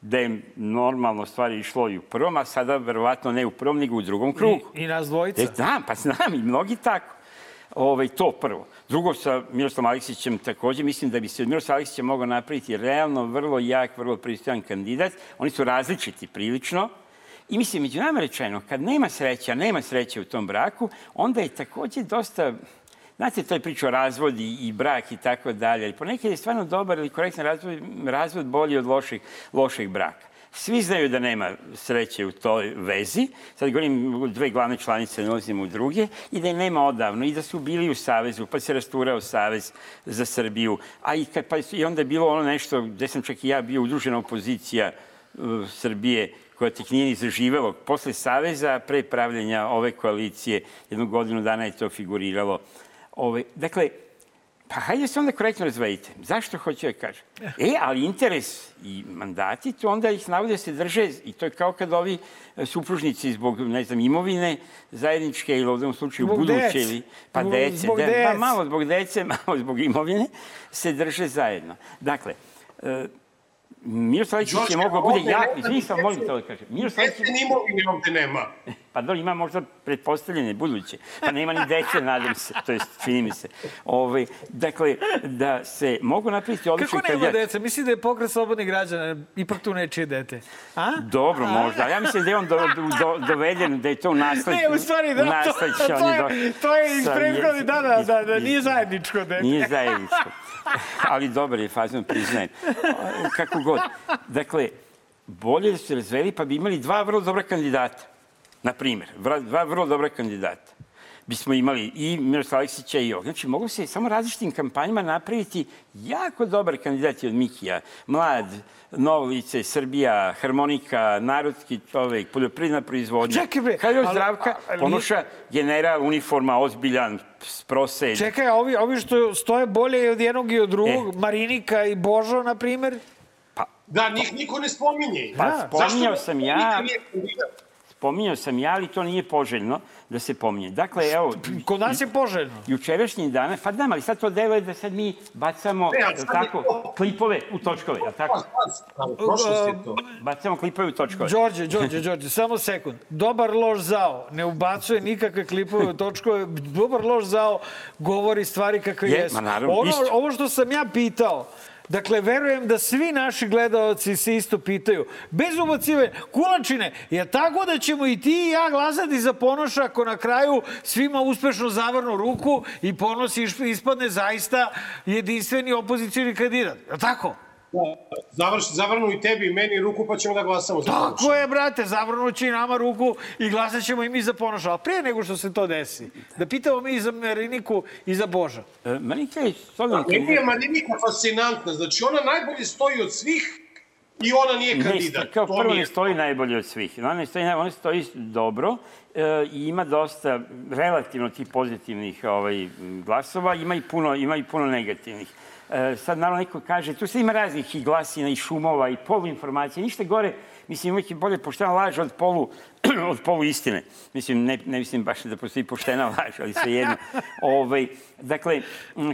da je normalno stvari išlo i u prvom, a sada verovatno ne u prvom, nego u drugom krugu. I, i nas dvojica. E, da, pa znam, i mnogi tako. Ove, ovaj, to prvo. Drugo, sa Miroslavom Aleksićem takođe, mislim da bi se od Miroslava Aleksića mogao napraviti realno vrlo jak, vrlo pristojan kandidat. Oni su različiti prilično. I mislim, među nama rečeno, kad nema sreća, nema sreće u tom braku, onda je takođe dosta Znate, to je priča o razvodi i brak i tako dalje, ponekad je stvarno dobar ili korektan razvod, razvod bolji od loših, loših braka. Svi znaju da nema sreće u toj vezi, sad govorim dve glavne članice, ne ulazim u druge, i da je nema odavno, i da su bili u Savezu, pa se rasturao Savez za Srbiju, a i, kad, pa, i onda je bilo ono nešto gde sam čak i ja bio udružena opozicija uh, Srbije, koja tek nije ni zaživelo. Posle Saveza, pre pravljenja ove koalicije, jednu godinu dana je to figuriralo Ove, dakle, pa hajde se onda korektno razvedite. Zašto hoću da kažem? E, ali interes i mandati, to onda ih navode da se drže, i to je kao kad ovi e, supružnici zbog, ne znam, imovine zajedničke ili u ovom slučaju zbog buduće, dec. ili pa dece, zbog de, pa malo zbog dece, malo zbog imovine, se drže zajedno. Dakle, e, Miroslav Aleksić je mogao bude jak, izvini sam, molim te da kažem. Miroslav Aleksić... Dece imovine ovde nema. Pa da, ima možda pretpostavljene buduće. Pa nema ni dece, nadam se, to jest čini mi se. Ove, ovaj, dakle, da se mogu napraviti odlični Kako nema dece? Misli da je pokret slobodnih građana, ipak tu nečije dete. A? Dobro, možda. Ja mislim da je on do, do, doveden, da je to u nasled. Ne, u stvari, da, to, to, je, to je iz prethodnih dana, da, da, nije zajedničko dete. Nije zajedničko. Ali dobar je fazon, priznajem. Kako god. Dakle, bolje da se razveli, pa bi imali dva vrlo dobra kandidata. Na primjer, dva vrlo dobra kandidata bismo imali i Miroslav Aleksića i ovog. Znači, mogu se samo različitim kampanjama napraviti jako dobar kandidat od Mikija. Mlad, Novovice, Srbija, harmonika, narodski čovek, poljoprivredna proizvodnja. Čekaj bre! Kada je zdravka, Ponoša, general, uniforma, ozbiljan, prosed. Čekaj, a ovi, ovi što stoje bolje od jednog i od drugog, e. Marinika i Božo, na primer? Pa, da, njih niko ne spominje. Pa, da. spominjao sam ja Pominjao sam ja, ali to nije poželjno da se pominje. Dakle, evo... Kod nas je poželjno. Jučerašnji dan, pa da, ali sad to deluje da sad mi bacamo, ne, tako, to... klipove u točkove, je tako? Bacamo klipove u točkove. Đorđe, Đorđe, Đorđe, samo sekund. Dobar loš zao ne ubacuje nikakve klipove u točkove. Dobar loš zao govori stvari kakve je, jesu. Ma naravno, ono, isto. Ovo što sam ja pitao, Dakle, verujem da svi naši gledalci se isto pitaju. Bez ubacivanja. Kulačine, je tako da ćemo i ti i ja glasati za Ponoša ako na kraju svima uspešno zavrnu ruku i Ponos ispadne zaista jedinstveni opozicijni kandidat. Je tako? Završ, zavrnu i tebi i meni ruku pa ćemo da glasamo za Ponoša. Tako je, brate, zavrnući nama ruku i glasat ćemo i mi za Ponoša. A pre nego što se to desi, da pitamo mi i za Mariniku i za Boža. E, Marinika je. Meni je Marinika fascinantna, znači ona najbolje stoji od svih i ona nije kandidat. Ne, kao To prvo ne stoji najbolje od svih. Ona ne stoji, ona stoji dobro e, i ima dosta relativno tih pozitivnih ovaj, glasova, ima i puno, ima i puno negativnih. E, sad naravno neko kaže, tu se ima raznih i glasina i šumova i poluinformacija, ništa gore, mislim uvijek je bolje poštena laž od polu, od polu istine. Mislim, ne, ne mislim baš da postoji poštena laž, ali svejedno. ovaj, dakle,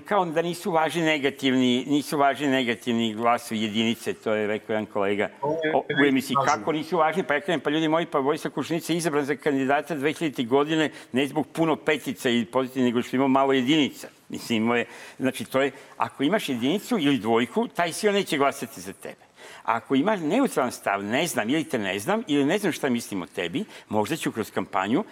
kao da nisu važni negativni, nisu važni negativni glasovi jedinice, to je rekao jedan kolega o, u emisiji. Kako nisu važni? Pa ja kažem, pa ljudi moji, pa Vojsa Košunica je izabran za kandidata 2000. godine ne zbog puno petica i pozitivnih, nego što ima malo jedinica. Mislim, je, znači, to je, ako imaš jedinicu ili dvojku, taj si neće glasati za tebe. A ako imaš neutralan stav, ne znam ili te ne znam, ili ne znam šta mislim o tebi, možda ću kroz kampanju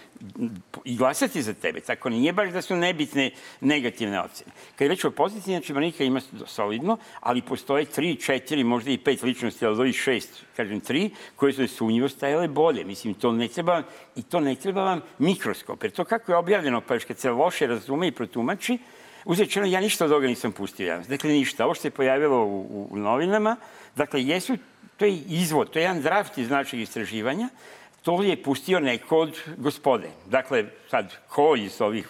i glasati za tebe. Tako nije baš da su nebitne negativne ocene. Kad je reč o poziciji, znači Manika ima solidno, ali postoje tri, četiri, možda i pet ličnosti, ali ovih šest, kažem tri, koje su sunjivo stajale bolje. Mislim, to ne treba, i to ne treba vam mikroskop. Jer to kako je objavljeno, pa još kad se loše razume i protumači, ono, ja ništa od toga nisam pustio javnost. Dakle, ništa. Ovo što se pojavilo u, u, u novinama, dakle, jesu, to je izvod, to je jedan draft iz našeg istraživanja, to je pustio neko od gospode. Dakle, sad, ko iz ovih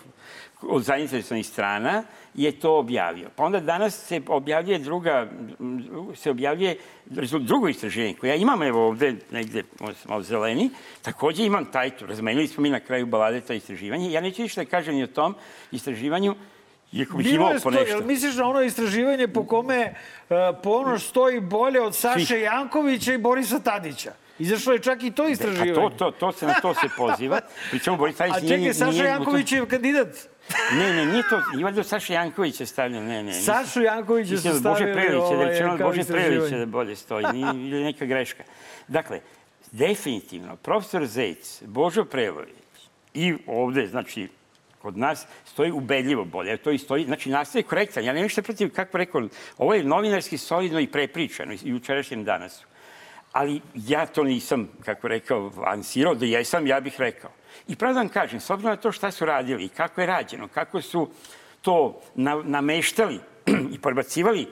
od zainteresovanih strana je to objavio. Pa onda danas se objavljuje druga, se objavljuje drugo istraživanje koje ja imam evo ovde negde malo zeleni, takođe imam taj, razmenili smo mi na kraju balade to istraživanje. Ja neću ništa da kažem ni o tom istraživanju, iako bih imao je po nešto. jel misliš na ono istraživanje po kome uh, Ponoš stoji bolje od Saše Svih. Jankovića i Borisa Tadića? Izašlo je čak i to Pa istraživanje. to, to, to se na to se poziva. Pričemu Boris Tadić A nije... čekaj, Saša Janković je kandidat. Ne, ne, nije to, ima da Saša Jankovića stavlja, ne, ne. nisam- Sašu Jankovića su da Bože Prelića, da ovaj, rečeno od Bože Prelića da bolje stoji, nije, ili neka greška. Dakle, definitivno, profesor Zec, Božo Prelović i ovde, znači, kod nas stoji ubedljivo bolje. To i stoji, znači nastaje korektan. Ja nemam ništa protiv, kako rekao, ovo je novinarski solidno i prepričano i jučerašnjem danasu. Ali ja to nisam, kako rekao, lansirao, da jesam, ja bih rekao. I pravo da vam kažem, s obzirom na to šta su radili, kako je rađeno, kako su to na, nameštali i prebacivali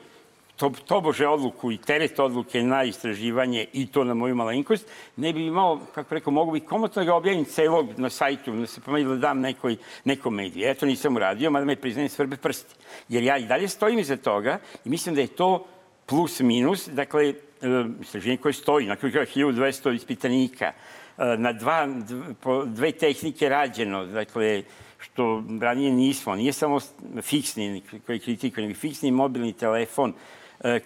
to, tobože odluku i teret odluke na istraživanje i to na moju malenkost, ne bi imao, kako rekao, mogu bi komotno da ga objavim celog na sajtu, da se pomeni da dam nekoj, nekom mediju. Ja to nisam uradio, mada me priznajem svrbe prsti. Jer ja i dalje stojim iza toga i mislim da je to plus minus, dakle, e, istraživanje koje stoji, na kraju kraja 1200 ispitanika, e, na dva, dve tehnike rađeno, dakle, što ranije nismo, nije samo fiksni koji kritikuje, nego fiksni mobilni telefon,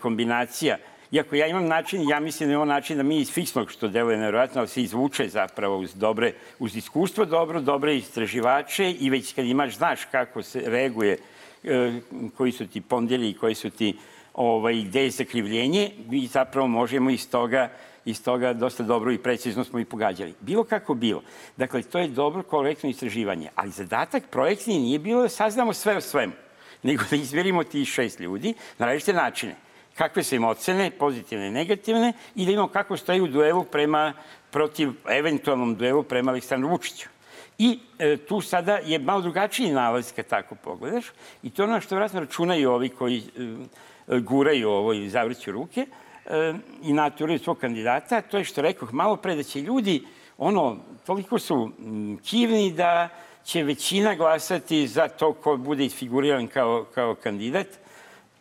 kombinacija. Iako ja imam način, ja mislim da on način da mi iz fiksnog, što deluje nevjerojatno, ali se izvuče zapravo uz dobre, uz iskustvo dobro, dobre istraživače i već kad imaš, znaš kako se reaguje, e, koji su ti pondeli i koji su ti ovaj, ideje za krivljenje, mi zapravo možemo iz toga iz toga dosta dobro i precizno smo i pogađali. Bilo kako bilo. Dakle, to je dobro korektno istraživanje, ali zadatak projekcije nije bilo da saznamo sve o svemu, nego da izmerimo tih šest ljudi na različite načine. Kakve su im ocene, pozitivne i negativne, i da imamo kako stoji u duelu prema, protiv, eventualnom duelu prema Aleksandru Vučiću. I e, tu sada je malo drugačiji nalaz kad tako pogledaš i to ono što vratno računaju ovi koji e, guraju ovo i zavrću ruke e, i naturaju svog kandidata, to je što rekoh malo pre da će ljudi ono, toliko su m, kivni da će većina glasati za to ko bude isfiguriran kao, kao kandidat,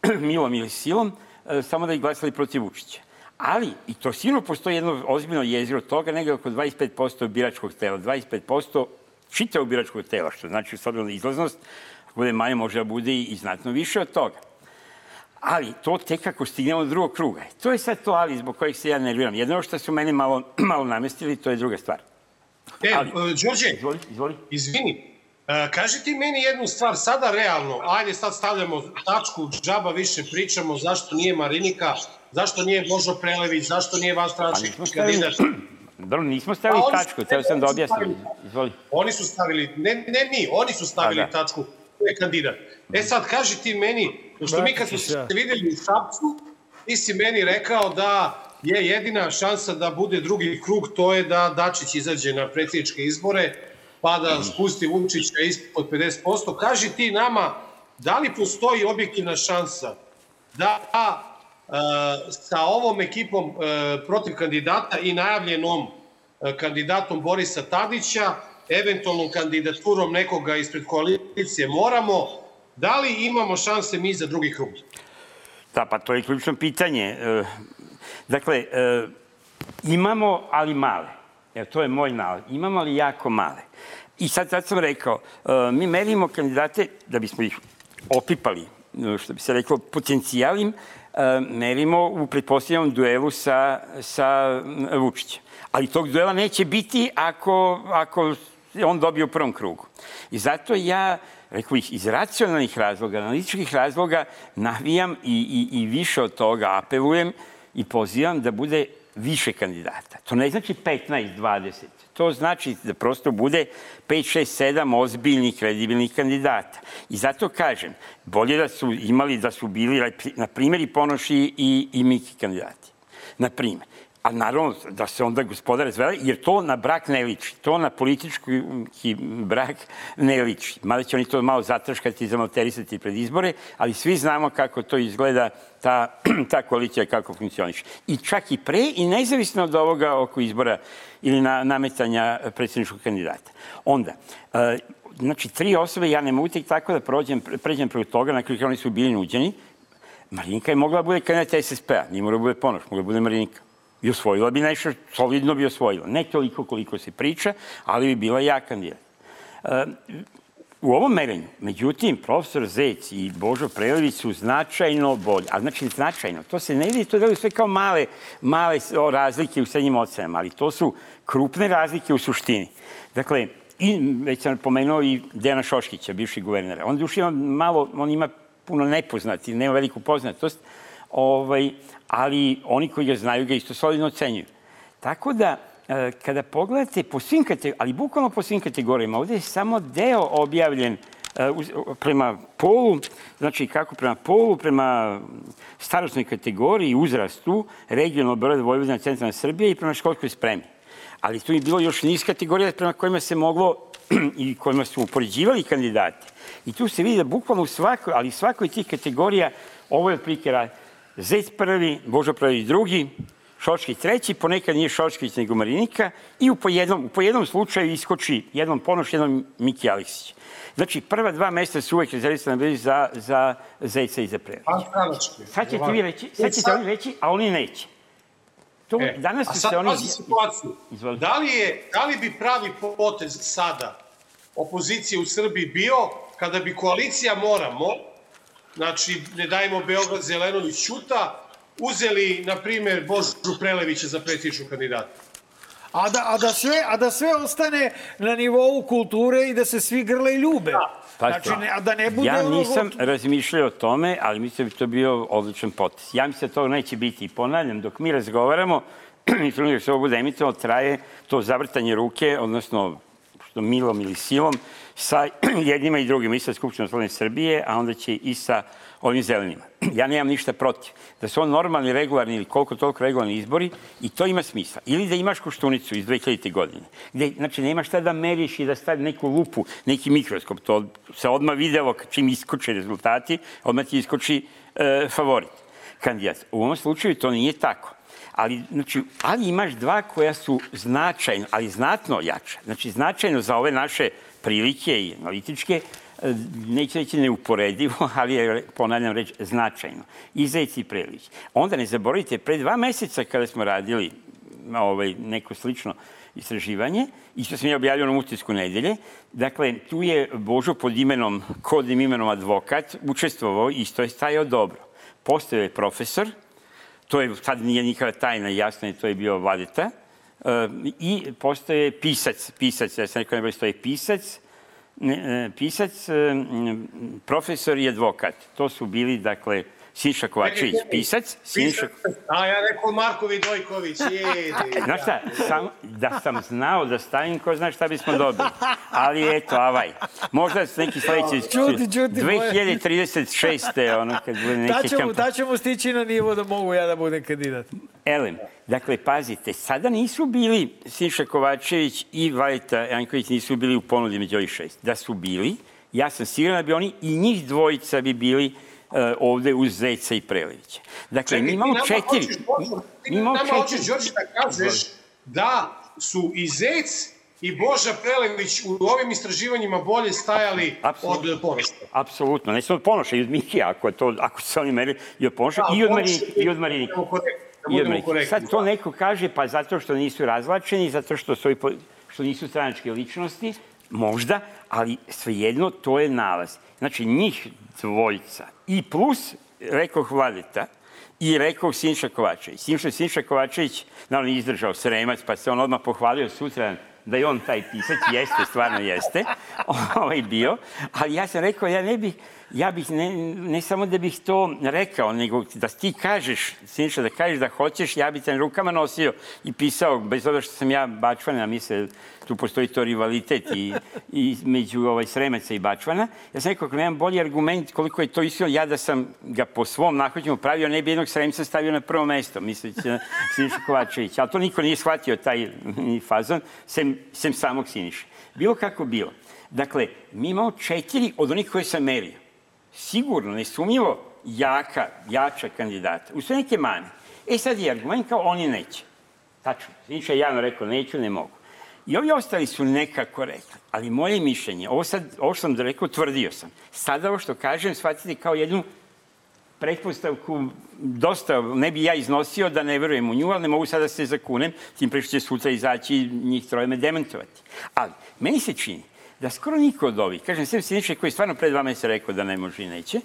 milom ili silom, e, samo da ih glasali protiv Vučića. Ali, i to sigurno postoji jedno ozbiljno jeziro toga, negde oko 25% biračkog tela, 25% čitavog biračkog tela, što znači s obzirom na izlaznost, ako bude manje, može da bude i znatno više od toga. Ali to tek ako stignemo do drugog kruga. To je sad to ali zbog kojeg se ja nerviram. Jedno što su meni malo, malo namestili, to je druga stvar. E, Ali- e, Đorđe, Izvoli, izvoli. izvini, e, kaži ti meni jednu stvar, sada realno, ajde sad stavljamo tačku, džaba više pričamo, zašto nije Marinika, zašto nije Božo Prelević, zašto nije Vas Pa stavili, kandidat. dobro, nismo stavili tačku, teo sam da objasnim. Izvoli. Oni su stavili, ne, ne mi, oni su stavili A, da. tačku, ko je kandidat. E sad, kaži ti meni, pošto mi kad smo se videli u Šapcu, ti si meni rekao da je jedina šansa da bude drugi krug, to je da Dačić izađe na predsjedničke izbore, pa da spusti Vučića ispod 50%. Kaži ti nama, da li postoji objektivna šansa da e, sa ovom ekipom e, protiv kandidata i najavljenom e, kandidatom Borisa Tadića, eventualnom kandidaturom nekoga ispred koalicije moramo, da li imamo šanse mi za drugi krug? Da, pa to je ključno pitanje. Dakle, imamo, ali male. Jer to je moj nalaz. Imamo, ali jako male. I sad, sad sam rekao, mi merimo kandidate da bismo ih opipali, što bi se reklo, potencijalim, merimo u pretpostavljenom duelu sa, sa Vučićem. Ali tog duela neće biti ako, ako on dobije u prvom krugu. I zato ja, rekao bih, iz racionalnih razloga, analitičkih razloga, navijam i, i, i više od toga apelujem i pozivam da bude više kandidata. To ne znači 15, 20. To znači da prosto bude 5, 6, 7 ozbiljnih, kredibilnih kandidata. I zato kažem, bolje da su imali, da su bili, na primjer, i Ponoši i, i Miki kandidati. Na primjer. A naravno da se onda gospodar razvela, jer to na brak ne liči. To na politički brak ne liči. Mada će oni to malo zatrškati i zamalterisati pred izbore, ali svi znamo kako to izgleda, ta, ta koalicija kako funkcioniše. I čak i pre i nezavisno od ovoga oko izbora ili na, nametanja predsjedničkog kandidata. Onda, e, znači, tri osobe, ja ne mogu tek tako da prođem, pređem preko toga, na kraju oni su bili nuđeni. Marinka je mogla da bude kandidat SSP-a, nije mora da bude ponoš, mogla da bude Marinka i osvojila bi nešto, solidno bi osvojila. Ne toliko koliko se priča, ali bi bila ja kandidat. E, u ovom merenju, međutim, profesor Zec i Božo Prelević su značajno bolji. A znači značajno, to se ne vidi, to je sve kao male, male razlike u srednjim ocenama, ali to su krupne razlike u suštini. Dakle, i već sam pomenuo i Dejana Šoškića, bivši guvernera. On još ima malo, on ima puno nepoznati, nema veliku poznatost, ovaj, ali oni koji ga znaju ga isto solidno ocenjuju. Tako da, e, kada pogledate po svim kategorijama, ali bukvalno po svim kategorijama, ovde je samo deo objavljen e, prema polu, znači kako prema polu, prema starostnoj kategoriji, uzrastu, regionalno Beograd, Vojvodina, centralna Srbija i prema školskoj spremi. Ali tu je bilo još niz kategorija prema kojima se moglo i kojima su upoređivali kandidati. I tu se vidi da bukvalno u svakoj, ali svakoj tih kategorija ovo je otprilike Zec prvi, Božo prvi drugi, Šoškić treći, ponekad nije Šoškić nego Marinika i u po jednom, u po jednom slučaju iskoči jednom Ponoš, jednom Miki Aleksić. Znači, prva dva mesta su uvek rezervisana bili za, za Zeca i za Prević. Sad ćete vi reći, sad ćete oni reći, a oni neće. To, e, danas a sad se oni... situaciju. Da li, je, da li bi pravi potez sada opozicije u Srbiji bio kada bi koalicija Moramo znači ne dajemo Beograd Zelenović Ćuta, uzeli, na primer, Božu Prelevića za predsjedničkog kandidata. A da, a, da sve, a da sve ostane na nivou kulture i da se svi grle i ljube. Da. Pa, znači, ne, a da ne bude ja nisam ovo... razmišljao o tome, ali mislim da bi to bio odličan potes. Ja mislim da to neće biti. I ponavljam, dok mi razgovaramo, i da se ovo bude emitovano, traje to zavrtanje ruke, odnosno što milom ili silom, sa jednima i drugima, i sa Skupštinom Slovene Srbije, a onda će i sa ovim zelenima. Ja nemam ništa protiv. Da su on normalni, regularni ili koliko toliko regularni izbori i to ima smisla. Ili da imaš koštunicu iz 2000. godine, gde, znači, nema šta da meriš i da stavi neku lupu, neki mikroskop. To se odmah videlo čim iskoče rezultati, odmah ti iskoči e, favorit kandidat. U ovom slučaju to nije tako ali, znači, ali imaš dva koja su značajno, ali znatno jača. Znači, značajno za ove naše prilike i analitičke, e, neće reći neuporedivo, ali je, ponavljam reč, značajno. I Zec i Prelić. Onda ne zaboravite, pre dva meseca kada smo radili ovaj, neko slično istraživanje, što sam je objavio na utisku nedelje, dakle, tu je Božo pod imenom, kodnim imenom advokat, učestvovao i isto je stajao dobro. Postoje je profesor, to je, sad nije nikada tajna, jasno je, to je bio Vladeta, i postoje pisac, pisac, ja sam rekao ne postoje pisac, ne, pisac, e, profesor i advokat. To su bili, dakle, Sinša Kovačević, pisac, Sinša... A ja rekao Marko Vidojković, jedi. Znaš šta, sam, da sam znao da stavim, ko zna šta bismo dobili. Ali eto, avaj. Možda s neki sledeći... Čuti, čuti, 2036. ono, kad bude neke Da ćemo, kampanje. da ćemo stići na nivo da mogu ja da budem kandidat. Elem, dakle, pazite, sada nisu bili Sinša Kovačević i Valeta Janković nisu bili u ponudi među ovih šest. Da su bili, ja sam siguran da bi oni i njih dvojica bi bili uh, ovde uz Zeca i Prelevića. Dakle, Čekaj, mi imamo četiri. hoćeš, Božo, Ti Mi imamo nama četiri. hoćeš, Đorđe, da kažeš da su i Zec i Boža Prelević u ovim istraživanjima bolje stajali Apsolutno. od Ponoša. Apsolutno, ne samo od Ponoša, i od Mikija, ako, to, ako se oni merili, i od Ponoša, Da, i od Marinike, i od Marinike. I korektni. Sad to neko kaže, pa zato što nisu razlačeni, zato što, su, što nisu stranačke ličnosti, možda, ali svejedno to je nalaz. Znači, njih dvojica i plus, rekoh Vladeta, i rekao Sinša Kovačević. Sinša, Sinša Kovačević, naravno, izdržao sremac, pa se on odmah pohvalio sutra da je on taj pisac, jeste, stvarno jeste, ovaj bio, ali ja sam rekao, ja ne bih, ja bih, ne, ne samo da bih to rekao, nego da ti kažeš, Sinša, da kažeš da hoćeš, ja bih te na rukama nosio i pisao, bez obzira što sam ja bačvana, misle, tu postoji to rivalitet i, i među ovaj, Sremaca i Bačvana. Ja sam rekao, ako nemam bolji argument koliko je to iskreno, ja da sam ga po svom nahođenju pravio, ne bi jednog Sremca stavio na prvo mesto, misleći na Siniša Kovačević. Ali to niko nije shvatio, taj fazon, sem, sem samog Siniša. Bilo kako bilo. Dakle, mi imamo četiri od onih koje sam merio. Sigurno, nesumnjivo, jaka, jača kandidata. U sve neke mane. E sad je argument kao oni neće. Tačno. Siniša je javno rekao neću, ne mogu. I ovi ostali su nekako rekli. Ali moje mišljenje, ovo, sad, ovo što sam da rekao, tvrdio sam. Sada ovo što kažem, shvatite kao jednu pretpostavku dosta, ne bi ja iznosio da ne verujem u nju, ali ne mogu sada da se zakunem, tim pre će sutra izaći njih troje me demantovati. Ali, meni se čini da skoro niko od ovih, kažem, sem Siniše koji stvarno pred vama se rekao da ne može i neće,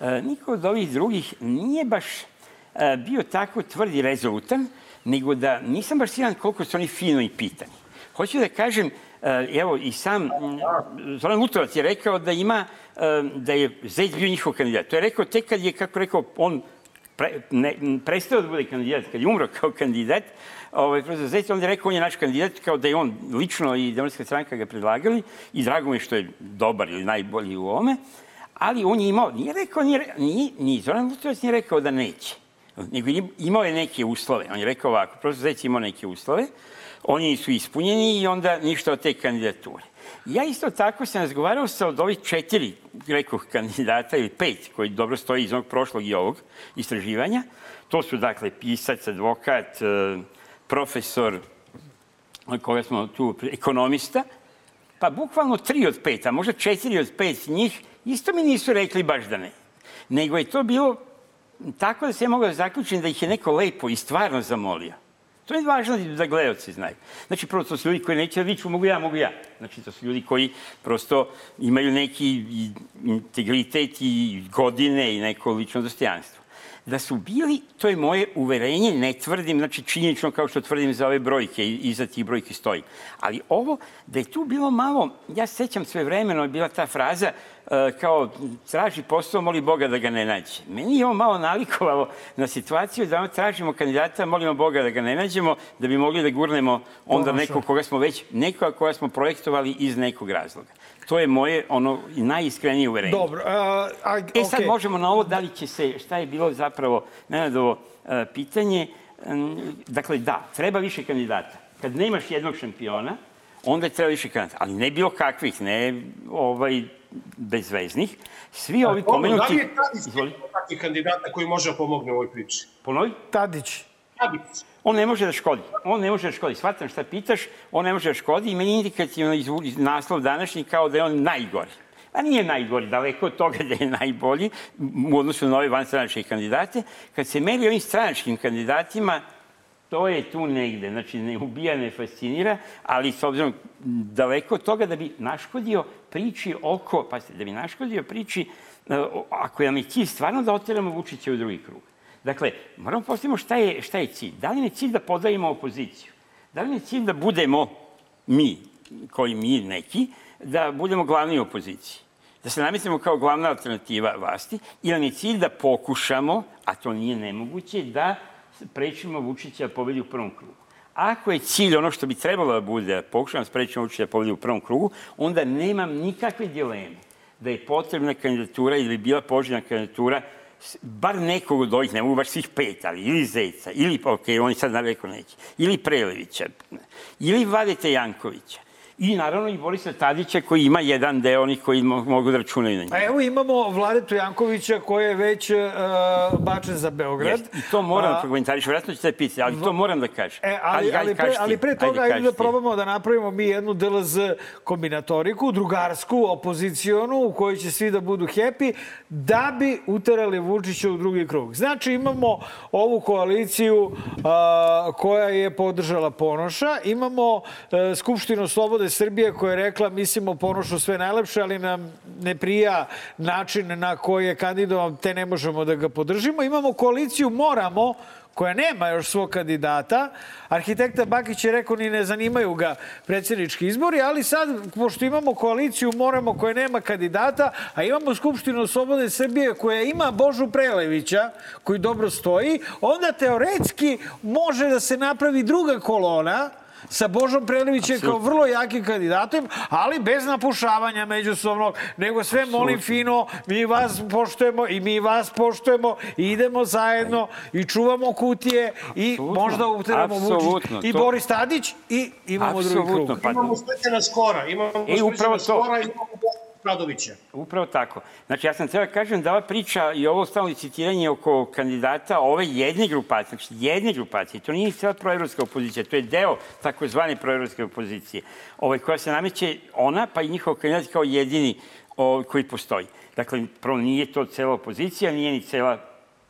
e, niko od ovih drugih nije baš e, bio tako tvrd i rezolutan, nego da nisam baš siguran koliko su oni fino i pitani. Hoću da kažem, e, evo i sam m, Zoran Lutovac je rekao da ima, da je Zec bio njihov kandidat. To je rekao tek kad je, kako rekao, on pre, ne, prestao da bude kandidat, kad je umro kao kandidat, ovaj, profesor Zec, on je rekao on je naš kandidat, kao da je on lično i Demokratska stranka ga predlagali i drago mi što je dobar ili najbolji u ovome, ali on je imao, nije rekao, nije, nije, ni Zoran Lutovac nije rekao da neće, nego je imao je neke uslove. On je rekao ovako, profesor Zec imao neke uslove, oni su ispunjeni i onda ništa od te kandidature. Ja isto tako sam razgovarao sa od ovih četiri, rekoh, kandidata ili pet, koji dobro stoji iz onog prošlog i ovog istraživanja. To su, dakle, pisac, advokat, e, profesor, koga smo tu, ekonomista, pa bukvalno tri od pet, a možda četiri od pet njih, isto mi nisu rekli baš da ne. Nego je to bilo tako da se ja mogu da zaključim da ih je neko lepo i stvarno zamolio. To je važno da gledalci znaju. Znači, prvo, to su ljudi koji neće da viču, mogu ja, mogu ja. Znači, to su ljudi koji prosto imaju neki integritet i godine i neko lično dostojanstvo. Da su bili, to je moje uverenje, ne tvrdim, znači činjenično kao što tvrdim za ove brojke, i iza tih brojki stoji. Ali ovo, da je tu bilo malo, ja se sećam sve vremeno, je bila ta fraza, e, kao traži posao, moli Boga da ga ne nađe. Meni je ovo malo nalikovalo na situaciju da tražimo kandidata, molimo Boga da ga ne nađemo, da bi mogli da gurnemo onda nekog koga smo već, nekoga koga smo projektovali iz nekog razloga. To je moje ono najiskrenije uverenje. Dobro, a, a, E sad možemo na ovo da li će se, šta je bilo zapravo Nenadovo e, pitanje. Dakle, da, treba više kandidata. Kad nemaš jednog šampiona, onda je treba više kandidata. Ali ne bilo kakvih, ne ovaj, bezveznih. Svi ovi Dobro, Da li pomenuti... je Tadić Izvoli, takvih kandidata koji može da pomogne u ovoj priči? ponovi. Tadić. Tadić. On ne može da škodi. On ne može da škodi. Shvatam šta pitaš, on ne može da škodi i meni indikativno iz naslov današnji kao da je on najgori. A nije najgori, daleko od toga da je najbolji u odnosu na ove vanstranačke kandidate. Kad se meri ovim stranačkim kandidatima, to je tu negde. Znači, ne ubija, ne fascinira, ali s obzirom daleko od toga da bi naškodio priči oko, pa da bi naškodio priči, e, ako nam je cilj stvarno da oteramo Vučića u drugi krug. Dakle, moramo postavimo šta je, šta je cilj. Da li je cilj da podavimo opoziciju? Da li je cilj da budemo mi, koji mi neki, da budemo glavni opoziciji? da se nametnemo kao glavna alternativa vlasti ili nam je cilj da pokušamo, a to nije nemoguće, da prečimo Vučića da pobedi u prvom krugu. Ako je cilj ono što bi trebalo da bude, da pokušamo da sprečimo Vučića da pobedi u prvom krugu, onda nemam nikakve dileme da je potrebna kandidatura ili bi bila poželjna kandidatura bar nekog od ovih, ne mogu baš svih pet, ali ili Zeca, ili, ok, oni sad na veku neće, ili Prelevića, ili Vladeta Jankovića, I naravno i Borisa Tadića koji ima jedan deo onih koji mogu da računaju na njega. A evo imamo Vladetu Jankovića koji je već uh, bačen za Beograd. Jest. I to moram da prokomentariš, vjerojatno ćete pitati, ali to moram da kažem. E, ali, ali, pre, ali pre toga ajde, ajde da probamo da napravimo mi jednu DLZ kombinatoriku, drugarsku, opozicionu, u kojoj će svi da budu happy, da bi uterali Vučića u drugi krug. Znači imamo ovu koaliciju uh, koja je podržala Ponoša, imamo uh, Skupštinu Slobode Srbije koja je rekla mislimo ponošu sve najlepše, ali nam ne prija način na koji je kandidovan, te ne možemo da ga podržimo. Imamo koaliciju Moramo, koja nema još svog kandidata. Arhitekta Bakić je rekao ni ne zanimaju ga predsjednički izbori, ali sad, pošto imamo koaliciju Moramo koja nema kandidata, a imamo Skupštinu Slobode Srbije koja ima Božu Prelevića, koji dobro stoji, onda teoretski može da se napravi druga kolona, sa Božom Prelevićem kao vrlo jakim kandidatom, ali bez napušavanja međusobnog, nego sve Absolutno. molim fino, mi vas poštujemo i mi vas poštujemo i idemo zajedno i čuvamo kutije i Absolutno. možda uteramo Vučić. I to... Boris Tadić i imamo Absolutno. drugi krug. Pa... Imamo Svetljana Skora, imamo e, Skora, imamo Radovića. Upravo tako. Znači, ja sam treba da kažem da ova priča i ovo stalno citiranje oko kandidata ove jedne grupacije, znači jedne grupacije, to nije cijela proevropska opozicija, to je deo takozvane proevropske opozicije, ovaj, koja se nameće ona, pa i njihov kandidat kao jedini ovaj, koji postoji. Dakle, prvo nije to cela opozicija, nije ni cela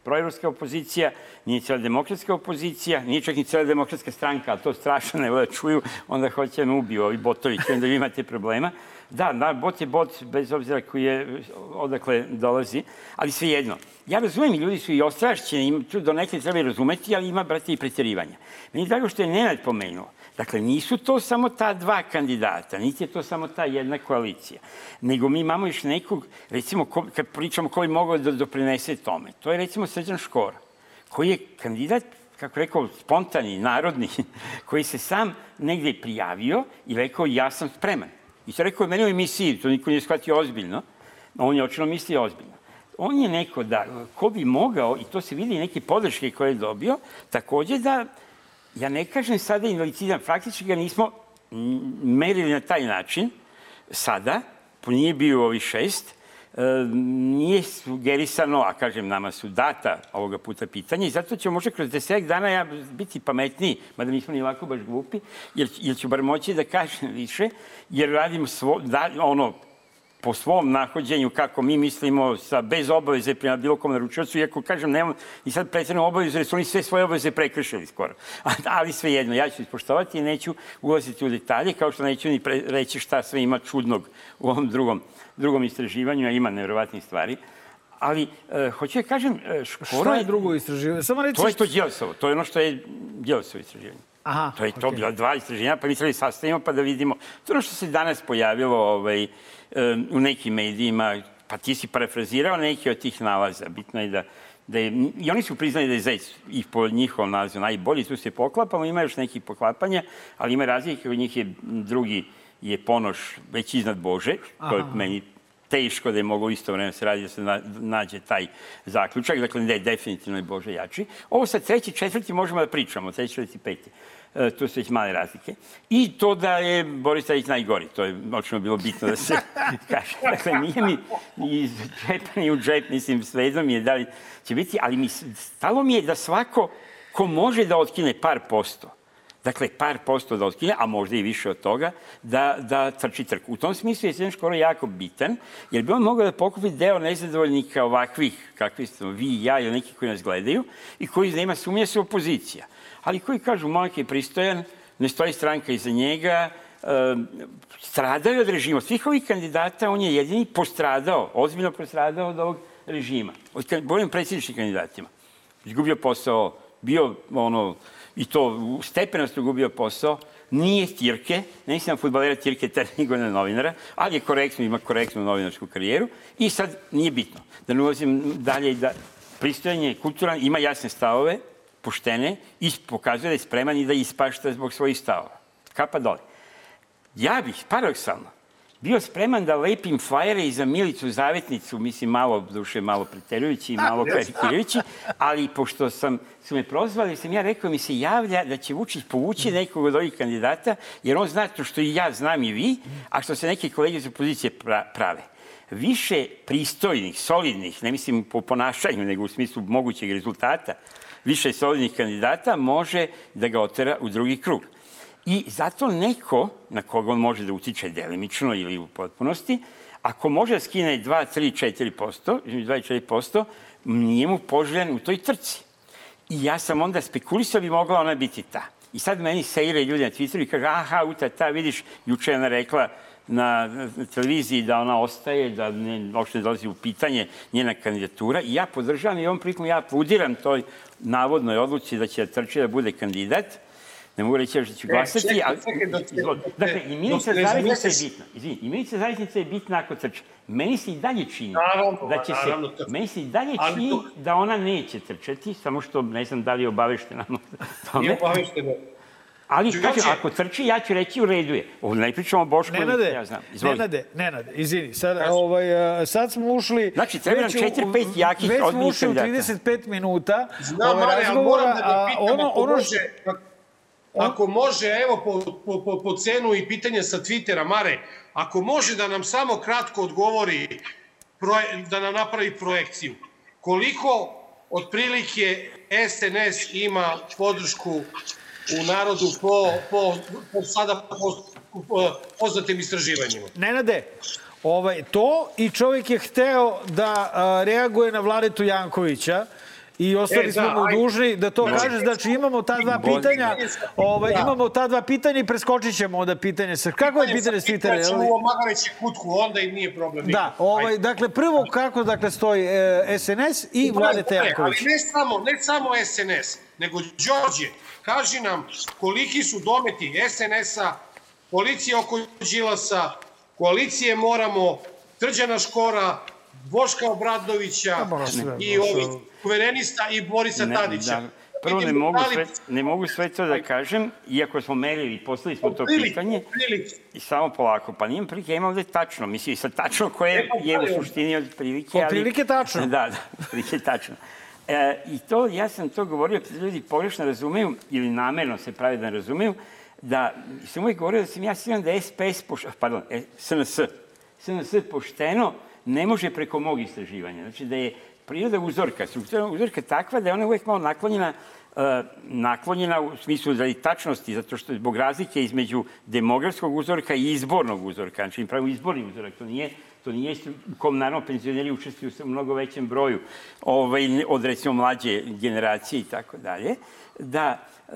proevropska opozicija, nije cela demokratska opozicija, nije čak ni cela demokratska stranka, ali to strašno ne da čuju, onda hoće da me ubiju ovi botovi, onda vi imate problema. Da, da, bot je bot, bez obzira koji je, odakle dolazi, ali svejedno. Ja razumem, ljudi su i ostrašćeni, tu do neke treba razumeti, ali ima, brate, i pretjerivanja. Meni je drago što je Nenad pomenuo. Dakle, nisu to samo ta dva kandidata, niti je to samo ta jedna koalicija, nego mi imamo još nekog, recimo, ko, kad pričamo ko bi mogao da doprinese tome, to je recimo Srđan Škor, koji je kandidat kako rekao, spontani, narodni, koji se sam negde prijavio i rekao ja sam spreman. I to rekao meni u emisiji, to niko nije shvatio ozbiljno, on je očino misli ozbiljno. On je neko da, ko bi mogao, i to se vidi neke podrške koje je dobio, takođe da, ja ne kažem sada invalicidan, faktički ga nismo merili na taj način, sada, nije bio ovi šest, nije sugerisano, a kažem, nama su data ovoga puta pitanja i zato ćemo možda kroz desetak dana ja biti pametniji, mada nismo ni lako baš glupi, jer, jer ću bar moći da kažem više, jer radim svo, da, ono, po svom nahođenju, kako mi mislimo, sa, bez obaveze prema bilo kom naručiocu, iako kažem, nemam i sad pretredno obavezu, jer su oni sve svoje obaveze prekršili skoro. Ali svejedno, ja ću ispoštovati i neću ulaziti u detalje, kao što neću ni pre, reći šta sve ima čudnog u ovom drugom, drugom istraživanju, a ima nevjerovatnih stvari. Ali, e, hoću da kažem, e, Škoro... Šta je drugo istraživanje? Samo reći... To je to Đelsovo, to je ono što je Đelsovo istraživanje. Aha, to je to, okay. bila dva istraživanja, pa mi trebali sastavimo pa da vidimo. To je ono što se danas pojavilo ovaj, u nekim medijima, pa ti si parafrazirao neke od tih nalaza. Bitno je da, da je, i oni su priznali da je Zec i po njihovom nalazu najbolji, tu se poklapamo, ima još nekih poklapanja, ali ima razlike, od njih je drugi je Ponoš već iznad Bože, to je meni teško da je mogo isto vreme se radi da se nađe taj zaključak, dakle da je definitivno je Bože jači. Ovo sa treći, četvrti možemo da pričamo, treći, četvrti, peti. E, to su već male razlike. I to da je Boris Tadić najgori, to je očno bilo bitno da se kaže. Dakle, nije mi ni iz džepa ni u džep, mislim, svejedno mi je da li će biti, ali mi, stalo mi je da svako ko može da otkine par posto, dakle par posto da otkine, a možda i više od toga, da, da trči trku. U tom smislu je Srednji škoro jako bitan, jer bi on mogao da pokupi deo nezadovoljnika ovakvih, kakvi smo vi i ja ili neki koji nas gledaju i koji nema sumnje su opozicija ali koji kažu momak je pristojan, ne stoji stranka iza njega, stradaju od režima. Svih ovih kandidata on je jedini postradao, ozbiljno postradao od ovog režima. Od boljim predsjedničkim kandidatima. Izgubio posao, bio ono, i to stepenasto gubio posao, nije Tirke, ne na futbalera Tirke, taj nego na novinara, ali je korektno, ima korektnu novinarsku karijeru i sad nije bitno. Da ne ulazim dalje i da pristojanje, kulturan, ima jasne stavove, poštene i pokazuje da je spreman i da ispašta zbog svojih stavova. Kapa dole. Ja bih, paradoksalno, bio spreman da lepim flajere i za Milicu Zavetnicu, mislim malo, duše malo preterujući i malo karikirajući, ali pošto sam, su me prozvali, sam ja rekao mi se javlja da će Vučić povući nekog od ovih kandidata, jer on zna to što i ja znam i vi, a što se neke kolege iz opozicije prave više pristojnih, solidnih, ne mislim po ponašanju, nego u smislu mogućeg rezultata, više solidnih kandidata može da ga otera u drugi krug. I zato neko na koga on može da utiče delimično ili u potpunosti, ako može da skine 2, 3, 4%, 2 i 4%, nije mu poželjan u toj trci. I ja sam onda spekulisao bi mogla ona biti ta. I sad meni sejre ljudi na Twitteru i kaže, aha, uta, ta, vidiš, juče ona rekla na televiziji da ona ostaje, da ne uopšte dolazi u pitanje njena kandidatura. I ja podržavam i ovom prilikom ja aplaudiram toj navodnoj odluci da će trči da bude kandidat ne mogu reći da ću e, glasati, ali... Dakle, i Milica Zavisnica je bitna. Izvini, i Milica Zavisnica je bitna ako trče. Meni se i dalje čini da će se... Meni se i dalje čini da ona neće trčati, samo što ne znam da li je obaveštena. Nije obaveštena. Ali, kažem, ako trči, ja ću reći u redu je. Ovo ne pričamo o Bošku, Nenade, ja znam. Izvoli. Nenade, Nenade, izvini, sad, ovaj, sad smo ušli... Znači, treba nam 4-5 jakih kandidata. Već smo ušli u 35 minuta Znam, ovaj, razgovora, moram da ga pitam, ono, ono, može, Ako može, evo po, po, po, po cenu i pitanje sa Twittera, Mare, ako može da nam samo kratko odgovori, proje, da nam napravi projekciju, koliko otprilike SNS ima podršku u narodu po, po, po sada po, po, poznatim istraživanjima? Nenade, ovaj, to i čovjek je hteo da a, reaguje na Vladetu Jankovića, i ostali e, smo da, mu dužni da to kaže. Znači imamo ta dva pitanja, ovaj, da. imamo ta dva pitanja i preskočit ćemo onda pitanje. Sa, kako je pitanje s Twittera? Pitanje u Magareći kutku, onda i nije problem. Da, ovaj, dakle, prvo kako dakle, stoji e, SNS i Vlade Tejaković. Ali ne samo, ne samo SNS, nego Đorđe, kaži nam koliki su dometi SNS-a, policija oko Đilasa, koalicije Moramo, Trđana Škora, Boška Obradovića i ovih suverenista i Borisa ne, Tadića. Da, prvo, ne mogu, sve, ne mogu sve to da kažem, iako smo merili, poslali smo to pitanje. I samo polako, pa nijem prilike, imam ovde tačno, mislim, sad tačno koje je u suštini od prilike. Od prilike tačno. Da, da, prilike tačno. E, I to, ja sam to govorio, da ljudi pogrešno razumeju, ili namerno se pravi da razumeju, da sam uvijek govorio da sam ja siguran da SPS, poš, pardon, SNS, SNS pošteno ne može preko mog istraživanja. Znači da je priroda uzorka, struktura uzorka takva da je ona uvek malo naklonjena uh, naklonjena u smislu da tačnosti, zato što zbog razlike između demografskog uzorka i izbornog uzorka. Znači, mi pravimo izborni uzorak, to nije to nije u kom naravno penzioneri učestvuju u mnogo većem broju ovaj, od recimo mlađe generacije i tako dalje, da uh,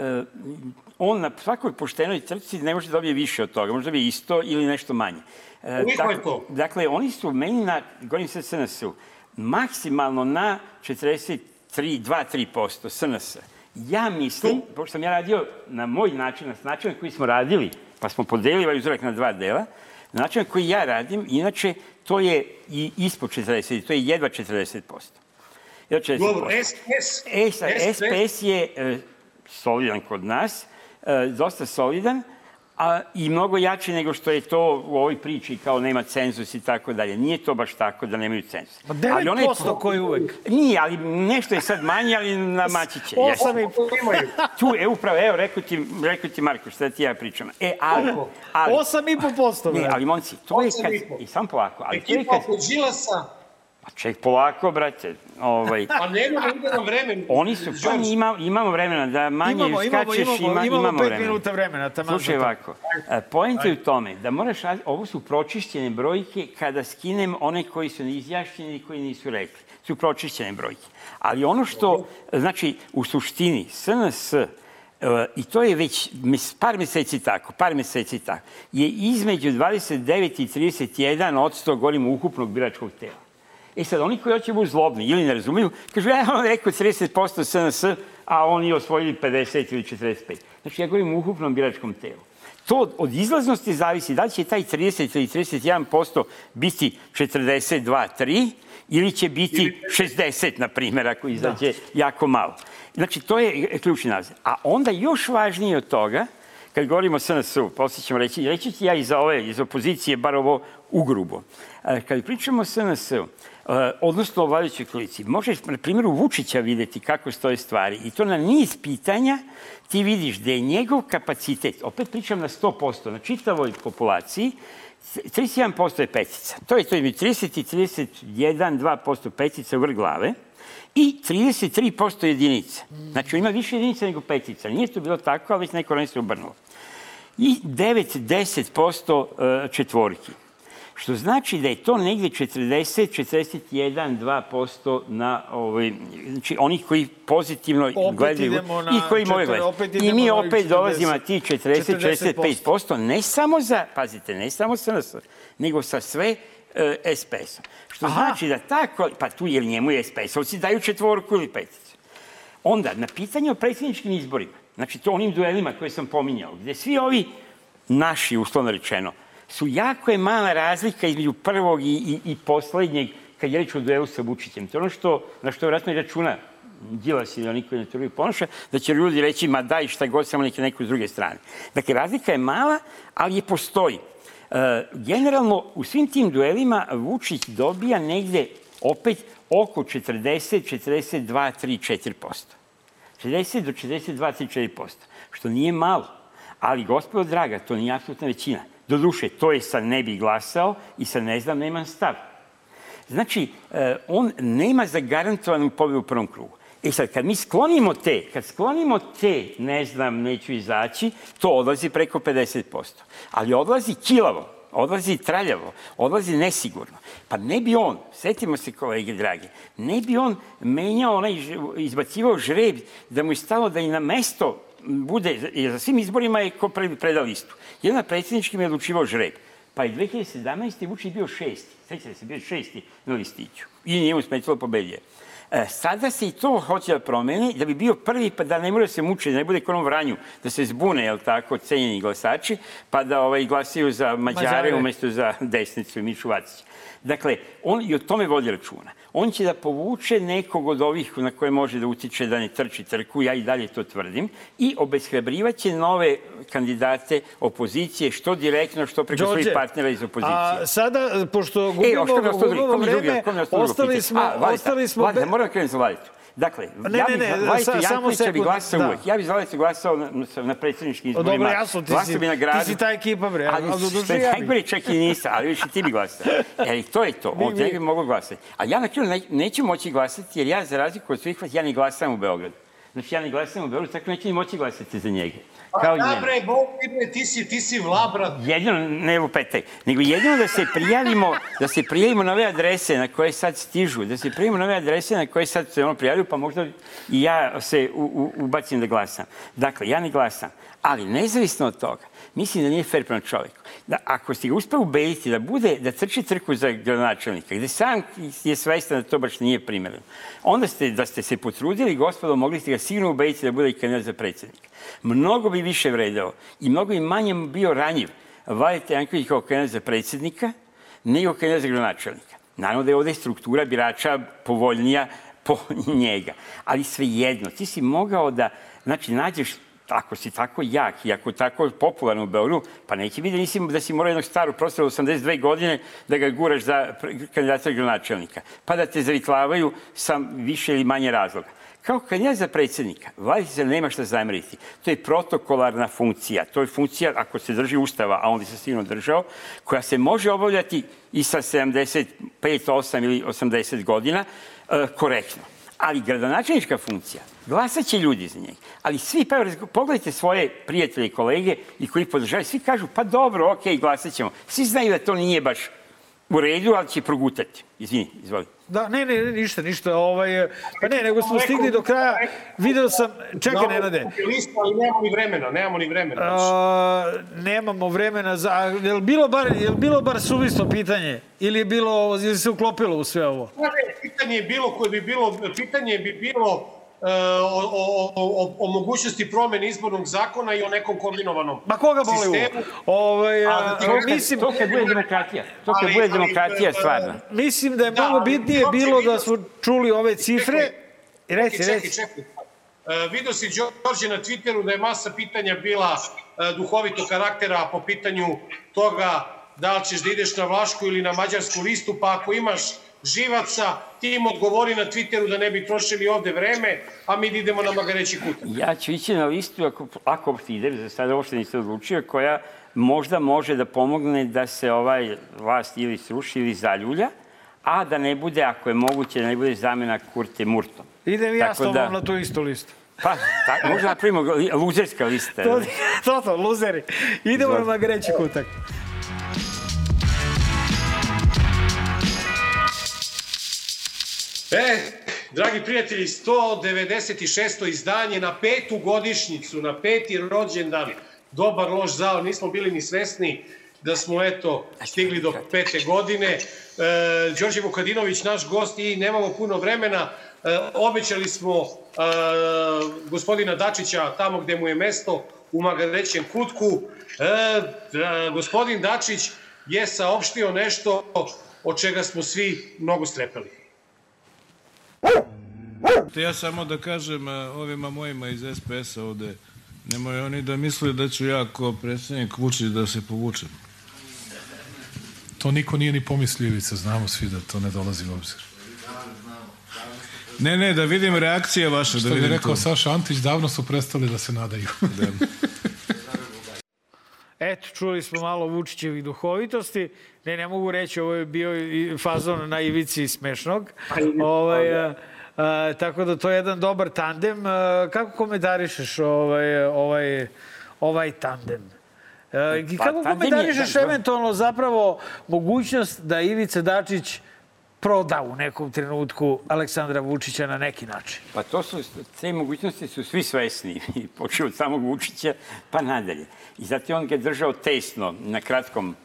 on na svakoj poštenoj trci ne može da dobije više od toga, može da dobije isto ili nešto manje. E, to? Dakle, oni su meni na, govorim se SNS-u, maksimalno na 43, 2-3% SNS. Ja mislim, pošto sam ja radio na moj način, na način na koji smo radili, pa smo podelili ovaj uzorak na dva dela, na način na koji ja radim, inače, to je i ispod 40, to je jedva 40%. Jedva 40%. Dobro, SPS, e, SPS je e, solidan kod nas, e, dosta solidan, a, i mnogo jači nego što je to u ovoj priči kao nema cenzus i tako dalje. Nije to baš tako da nemaju cenzus. Pa 9% ali onaj, koji uvek. Nije, ali nešto je sad manje, ali na maći će. 8 i Tu, e, upravo, evo, rekao ti, rekao ti Marko, šta ti ja pričam. E, ali... ali 8,5%. Ne, ali, momci, to je kad... I sam polako. Ali Ekipa to je kad... oko Đilasa Pa ček polako, brate. Ovaj, A nema nam vremena. Oni su, pa ima, imamo vremena da manje imamo, skačeš, imamo, imamo, ima, imamo, vremena. minuta vremena. Tamo Slušaj ovako, e, pojent je u tome da moraš, ovo su pročišćene brojke kada skinem one koji su neizjašnjeni i koji nisu rekli. Su pročišćene brojke. Ali ono što, znači, u suštini, SNS, e, i to je već par meseci tako, par meseci tako, je između 29 i 31 od 100, govorimo, ukupnog biračkog tela. E sad, oni koji hoće budu zlobni ili ne razumiju, kažu, ja on rekao 30% SNS, a oni osvojili 50 ili 45. Znači, ja govorim o ukupnom biračkom telu. To od izlaznosti zavisi da li će taj 30 ili 31% biti 42, 3 ili će biti 60, na primjer, ako izađe da. jako malo. Znači, to je ključni naziv. A onda još važnije od toga, kad govorimo o SNS-u, poslije ćemo reći, reći ću ja iz ove, iz opozicije, bar ovo ugrubo. E, kad pričamo o SNS-u, odnosno o vladajućoj koaliciji, možeš na primjeru Vučića videti kako stoje stvari i to na niz pitanja ti vidiš da je njegov kapacitet, opet pričam na 100%, na čitavoj populaciji, 31% je petica. To je to je 30 i 31, 2% petica vrh glave i 33% jedinica. Znači, ima više jedinica nego petica. Nije to bilo tako, ali već neko ne se obrnulo. I 9-10% e, četvorki. Što znači da je to negde 40, 41, 2% na ovaj, znači onih koji pozitivno opet gledaju i koji mogu gledati. I mi opet dolazimo na ti 40, 45%, ne samo za, pazite, ne samo sa SNS, nego sa sve e, SPS-om. Što Aha. znači da tako, pa tu jer njemu je SPS-ovci daju četvorku ili peticu. Onda, na pitanje o predsjedničkim izborima, znači to onim duelima koje sam pominjao, gde svi ovi naši, uslovno rečeno, su jako je mala razlika između prvog i, i, i poslednjeg kad je reč o duelu sa Vučićem. To je ono što, na što vratno računa Đilas ili oni koji na teoriju ponoša, da će ljudi reći, ma daj šta god, samo neke neko s druge strane. Dakle, razlika je mala, ali je postoji. E, generalno, u svim tim duelima Vučić dobija negde opet oko 40, 42, 3, 4%. 40 do 42, 3, 4%. Što nije malo. Ali, gospodo draga, to nije apsolutna većina. Doduše, to je sa ne bi glasao i sa ne znam, nemam stav. Znači, e, on nema zagarantovanu pobedu u prvom krugu. E sad, kad mi sklonimo te, kad sklonimo te, ne znam, neću izaći, to odlazi preko 50%. Ali odlazi kilavo, odlazi traljavo, odlazi nesigurno. Pa ne bi on, setimo se kolege drage, ne bi on menjao onaj, izbacivao žreb da mu je stalo da i na mesto bude, za svim izborima je ko preda listu. Jedan na predsjedničkim je odlučivao žreb. Pa je 2017. Vučić bio šesti. Sećate se, bio šesti na listiću. I njemu smetilo pobedio. E, sada se i to hoće da promeni, da bi bio prvi, pa da ne mora se muče, da ne bude konom vranju, da se zbune, jel tako, cenjeni glasači, pa da ovaj, glasaju za Mađare, Mađare. umesto za desnicu i Mišu Vacića. Dakle, on i o tome vodi računa. On će da povuče nekog od ovih na koje može da utiče da ne trči trku, ja i dalje to tvrdim, i obeshrabrivaće nove kandidate opozicije, što direktno, što preko Đorđe, svojih partnera iz opozicije. A sada, pošto gubimo, e, gubimo vreme, ostali smo... A, Valita, ostali smo... Valita, moram da krenuti za Valitu. Dakle, ne, ja bih ne, ne, Vajka Jankovića bi glasao da. uvek. Ja bih Vajka glasao na, na predsjednički izborima. Dobro, jasno, ti si, na gradu. ti si ta ekipa, bre. Ali, ali duže ja najgore čak i nisam, ali više ti bi glasao. Jer to je to, ne bi mogao glasati. A ja na kraju ne, neću moći glasati, jer ja, za razliku od svih vas, ja ne glasam u Beogradu. Znači, ja ne glasam u Beogradu, tako neću ni moći glasati za njega. Kao da, bre, Bog ti si, ti si vlabrat. Jedino, ne evo petaj, nego jedino da se prijavimo, da se prijavimo na ove adrese na koje sad stižu, da se prijavimo na ove adrese na koje sad se ono prijavljaju, pa možda i ja se u, u, ubacim da glasam. Dakle, ja ne glasam, ali nezavisno od toga, mislim da nije fair prema čoveku. Da ako ste ga uspeo ubediti da bude, da trči trku za gradonačelnika, gde sam je svestan da to baš nije primereno, onda ste, da ste se potrudili, gospodo, mogli ste ga sigurno ubediti da bude i kandidat za predsjednika. Mnogo bi više vredeo i mnogo bi manje bio ranjiv Valite Janković kao kandidat za predsjednika nego kandidat za gradonačelnika. Naravno da je ovde struktura birača povoljnija po njega. Ali svejedno, ti si mogao da, znači, nađeš ako si tako jak i ako tako popularan u Beogradu, pa neće biti da, nisi, da si morao jednog staru prostavu 82 godine da ga guraš za kandidata gradonačelnika, pa da te zavitlavaju sa više ili manje razloga. Kao kandidat za predsjednika, se nema šta zameriti. To je protokolarna funkcija. To je funkcija, ako se drži ustava, a on se sigurno držao, koja se može obavljati i sa 75, 8 ili 80 godina, e, korektno. Ali gradonačelnička funkcija, glasat će ljudi za njega. Ali svi, pa pogledajte svoje prijatelje i kolege i koji podržavaju, svi kažu, pa dobro, okej, okay, glasat ćemo. Svi znaju da to nije baš u redu, ali će progutati. Izvini, izvoli. Da, ne, ne, ništa, ništa. Ovaj, pa ne, nego smo stigli do kraja. Video sam, čekaj, Nenade. Lista, ali nemamo ni vremena, nemamo ni vremena. A, nemamo vremena za... Je li bilo bar, je li bilo bar suvislo pitanje? Ili je bilo, ili se uklopilo u sve ovo? Ne, pitanje je bilo koje bi bilo, pitanje bi bilo o, o, o, o mogućnosti promene izbornog zakona i o nekom kombinovanom Ma koga boli ovo? sistemu. Ovaj, A, To, mislim, to kad bude demokratija. To kad bude demokratija, e, stvarno. mislim da je Da, mnogo bitnije bilo da smo čuli ove cifre. I reci, čekaj, reci. čekaj. E, vidio si, Đorđe, na Twitteru da je masa pitanja bila e, duhovitog karaktera po pitanju toga da li ćeš da ideš na Vlašku ili na Mađarsku listu, pa ako imaš živaca, ti im odgovori na Twitteru da ne bi trošili ovde vreme, a mi da idemo na Magareći kutak. Ja ću ići na listu, ako, ako uopšte idem, za sada uopšte nisam odlučio, koja možda može da pomogne da se ovaj vlast ili sruši ili zaljulja, a da ne bude, ako je moguće, da ne bude zamena Kurte Murtom. Idem ja s tobom da- na tu istu listu. Pa, ta, možda napravimo luzerska lista. To, to, to, luzeri. Idemo na Magreći kutak. E, dragi prijatelji, 196. izdanje na petu godišnjicu, na peti rođendan. Dobar, loš, zao, nismo bili ni svesni da smo, eto, stigli do pete godine. E, Đorđe Vukadinović, naš gost, i nemamo puno vremena. E, obećali smo e, gospodina Dačića tamo gde mu je mesto, u Magarećem kutku. E, da, gospodin Dačić je saopštio nešto od čega smo svi mnogo strepeli. Ja samo da kažem a, ovima mojima iz SPS-a ovde, nemoj oni da misle da ću ja kao predsednik Vučić da se povučem. To niko nije ni pomislio, Ivica, znamo svi da to ne dolazi u obzir. Ne, ne, da vidim reakcije vaše, da Što bi vidim rekao to. Saša Antić, davno su prestali da se nadaju. Eto, čuli smo malo Vučićevih duhovitosti. Ne, ne mogu reći, ovo je bio fazon na ivici smešnog. Ovaj, tako da to je jedan dobar tandem. A, kako komentarišeš ovaj, ovaj, ovaj tandem? E, i Pa, kako komentarišeš da, eventualno zapravo mogućnost da Ivica Dačić proda u nekom trenutku Aleksandra Vučića na neki način? Pa to su, te mogućnosti su svi svesni, počeo od samog Vučića pa nadalje. I zato je on ga držao tesno, na kratkom,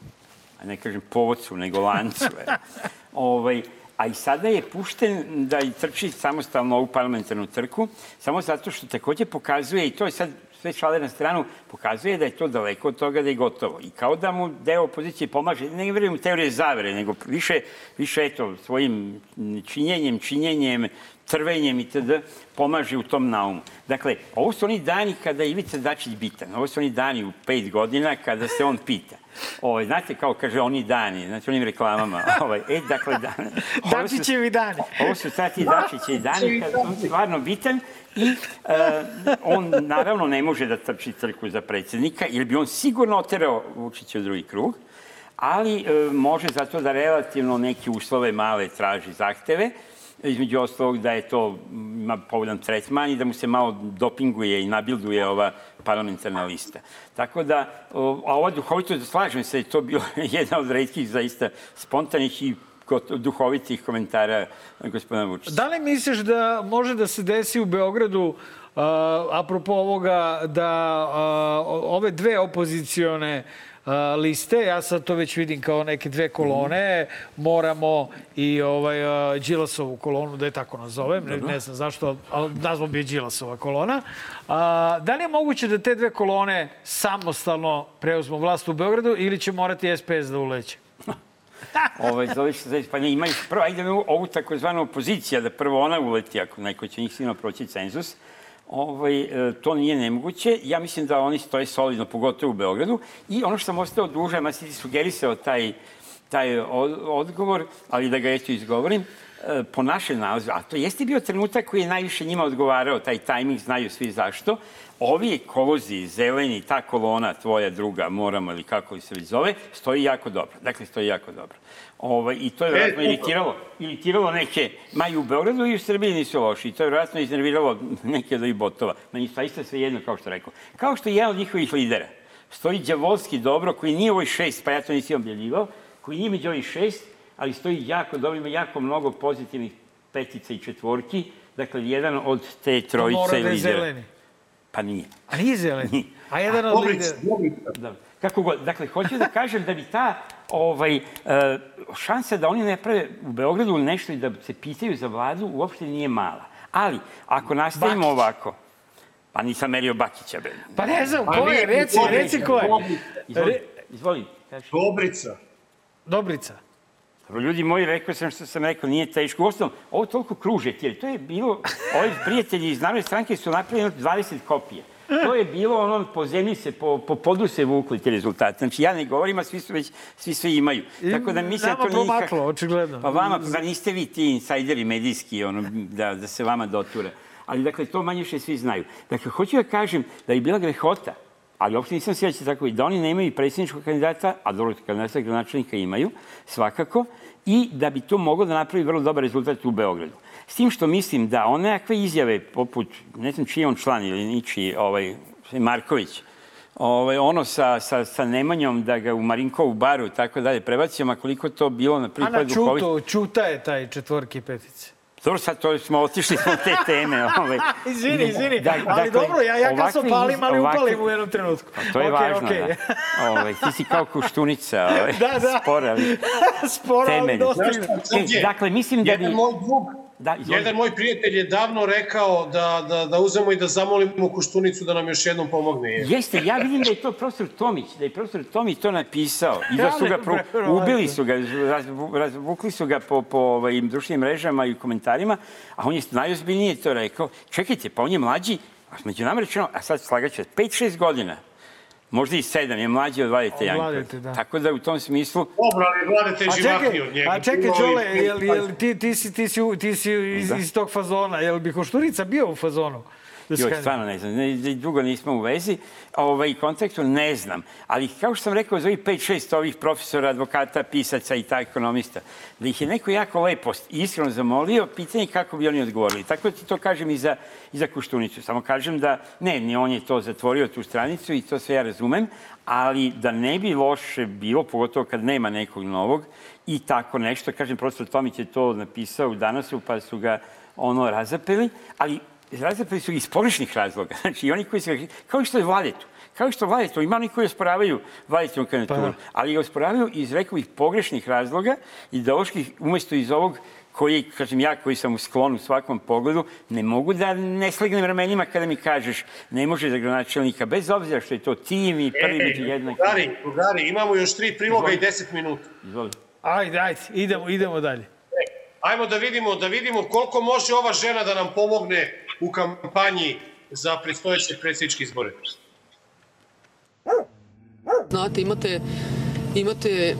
a ne kažem povodcu, nego lancu. Ovaj, a i sada je pušten da i trči samostalno ovu parlamentarnu trku, samo zato što takođe pokazuje, i to je sad sve šale na stranu, pokazuje da je to daleko od toga da je gotovo. I kao da mu deo opozicije pomaže, ne verujem u teorije zavere, nego više, više eto, svojim činjenjem, činjenjem, trvenjem itd. pomaže u tom naumu. Dakle, ovo su oni dani kada je Ivica Dačić bitan. Ovo su oni dani u pet godina kada se on pita. Ovaj, znate, kao kaže oni dani, znači onim reklamama. Ovaj, e, dakle, da, Dačićevi dani. ovo su sad ti Dačiće dani kada on stvarno bitan i e, on naravno ne može da trči trku za predsjednika jer bi on sigurno oterao Vučića u drugi krug, ali e, može zato da relativno neke uslove male traži zahteve, između ostalog da je to ima povoljan tretman i da mu se malo dopinguje i nabilduje ova parlamentarna lista. Tako da, a ova duhovito, slažem se, to bio jedna od redkih zaista spontanih i duhovitih komentara gospodina Vučića. Da li misliš da može da se desi u Beogradu, a, apropo ovoga, da o- ove dve opozicione liste, ja sad to već vidim kao neke dve kolone, moramo i ovaj, Đilasovu kolonu, da je tako nazovem, ne, ne znam zašto, ali nazvom bi je Đilasova kolona. A, da li je moguće da te dve kolone samostalno preuzmu vlast u Beogradu ili će morati SPS da uleće? Ovaj, zove se, pa ne, imaju prvo, ajde ovu takozvanu opozicija, da prvo ona uleti, ako neko će njih sigurno proći cenzus. Ovaj, e, to nije nemoguće. Ja mislim da oni stoje solidno, pogotovo u Beogradu. I ono što sam ostao dužan, ja sam ti sugerisao taj, taj od- odgovor, ali da ga eto izgovorim, e, po našem nalazu, a to jeste bio trenutak koji je najviše njima odgovarao, taj tajming, znaju svi zašto, ovi ekolozi, zeleni, ta kolona tvoja druga, moramo ili kako li se već zove, stoji jako dobro. Dakle, stoji jako dobro. Ovaj, I to je vjerojatno iritiralo, iritiralo neke, ma i u Beogradu i u Srbiji nisu loši. I to je vjerojatno iznerviralo neke od ovih botova. Meni zaista sve jedno, kao što rekao. Kao što je jedan od njihovih lidera. Stoji Đavolski dobro, koji nije ovoj šest, pa ja to nisam objavljivao, koji nije među ovih šest, ali stoji jako dobro, ima jako mnogo pozitivnih petica i četvorki. Dakle, jedan od te To trojice mora da je lidera. zeleni. Pa nije. A nije zeleni? A jedan od lidera... Da. Kako god. Dakle, hoću da kažem da bi ta ovaj, e, šansa da oni ne prave u Beogradu nešto i da se pitaju za vladu uopšte nije mala. Ali, ako nastavimo Bakić. ovako, pa nisam merio Bakića, bre. Pa ne znam, Pa ko je, nije, reci, Dobrica, reci ko je. Dobrica. Izvoli, izvoli. Dobrica. Dobrica. Dobro, ljudi moji, rekao sam što sam rekao, nije teško. Uostalom, ovo toliko kruže, jer to je bilo, ovi prijatelji iz Narodne stranke su napravili 20 kopija. To je bilo ono, po zemlji se, po, po podu se vukli ti rezultati. Znači, ja ne govorim, a svi su već, svi sve imaju. I Tako da mislim da to nije... promaklo, očigledno. Pa vama, pa niste vi ti insajderi medijski, ono, da, da se vama dotura. Ali, dakle, to manje više svi znaju. Dakle, hoću da kažem da je bila grehota, ali uopšte nisam se će tako i da oni nemaju predsjedničkog kandidata, a dobro, kandidata gradonačelnika imaju, svakako, i da bi to moglo da napravi vrlo dobar rezultat u Beogradu. S tim što mislim da one nekakve izjave, poput, ne znam čiji je on član ili ničiji, ovaj, Marković, ovaj, ono sa, sa, sa Nemanjom da ga u Marinkovu baru i tako dalje prebacimo, a koliko to bilo na prvi Ana. Čuto, Čuta je taj četvorki petice. Dobro, sad to smo otišli smo od te teme. Ovaj. Izvini, izvini, Da- ali dakle, dobro, ja, ja kad se ovakvi opalim, ali ovakvi- upalim u jednom trenutku. Pa to je Okej, važno, okej. da. Ovaj, ti si kao kuštunica, ovaj, Da, da. spora. ali- Sporo, ali dosta. E, dakle, mislim da bi... Jedan moj drug, Da, jedan moj prijatelj je davno rekao da, da, da uzemo i da zamolimo Koštunicu da nam još jednom pomogne. Jeste, ja vidim da je to profesor Tomić, da je profesor Tomić to napisao i da su ga pro, ubili su ga, razvu- razvukli su ga po, po ovaj, društvenim mrežama i komentarima, a on je najozbiljnije to rekao. Čekajte, pa on je mlađi, a među nama rečeno, a sad slagaću, 5-6 godina, možda i 7, je mlađi od Vladete Jankovića. Vladete, da. Tako da u tom smislu, Dobro, ali vladate A živahni čekaj, od njega. a čekaj, Čole, jel, jel, ti, ti, si, ti, si, ti si iz, iz tog fazona, jel bi Košturica bio u fazonu? Da kandiduje? stvarno ne znam, ne, dugo nismo u vezi, ovaj, kontaktu ne znam, ali kao što sam rekao za ovih 5-6 ovih profesora, advokata, pisaca i ta ekonomista, da ih je neko jako lepo iskreno zamolio, pitanje je kako bi oni odgovorili. Tako da ti to kažem i za, i za Kuštunicu. Samo kažem da, ne, ni on je to zatvorio, tu stranicu i to sve ja razumem, ali da ne bi loše bilo, pogotovo kad nema nekog novog i tako nešto. Kažem, profesor Tomić je to napisao u danasu, pa su ga ono razapeli, ali razapeli su iz pogrešnih razloga. Znači, i oni koji se, kao što je Vladetu, kao što Vladetu, ima oni koji osporavaju Vladetinu kandidaturu, ali ga osporavaju iz, rekao bih, pogrešnih razloga, ideoloških, umesto iz ovog koji, kažem ja, koji sam u sklonu u svakom pogledu, ne mogu da ne slegnem ramenima kada mi kažeš ne može za gradonačelnika, bez obzira što je to tim i prvi među jednaki. Drugari, drugari, imamo još tri priloga i deset minuta. Izvoli. Ajde, ajde, idemo, idemo dalje. Ajmo da vidimo, da vidimo koliko može ova žena da nam pomogne u kampanji za predstojeće predsjedničke izbore. Znate, imate, imate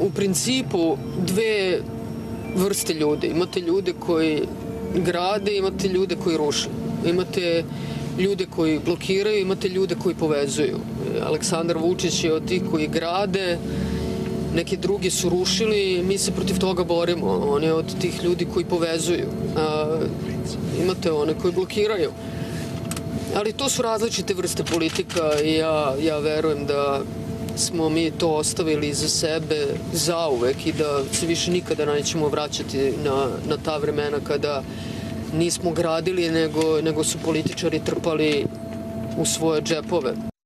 u principu dve vrste ljudi. Imate ljude koji grade, imate ljude koji ruše. Imate ljude koji blokiraju, imate ljude koji povezuju. Aleksandar Vučić je od tih koji grade, neki drugi su rušili, mi se protiv toga borimo. On je od tih ljudi koji povezuju. A, imate one koji blokiraju. Ali to su različite vrste politika i ja, ja verujem da smo mi to ostavili za sebe zauvek i da se više nikada nećemo vraćati na, na ta vremena kada nismo gradili, nego, nego su političari trpali u svoje džepove.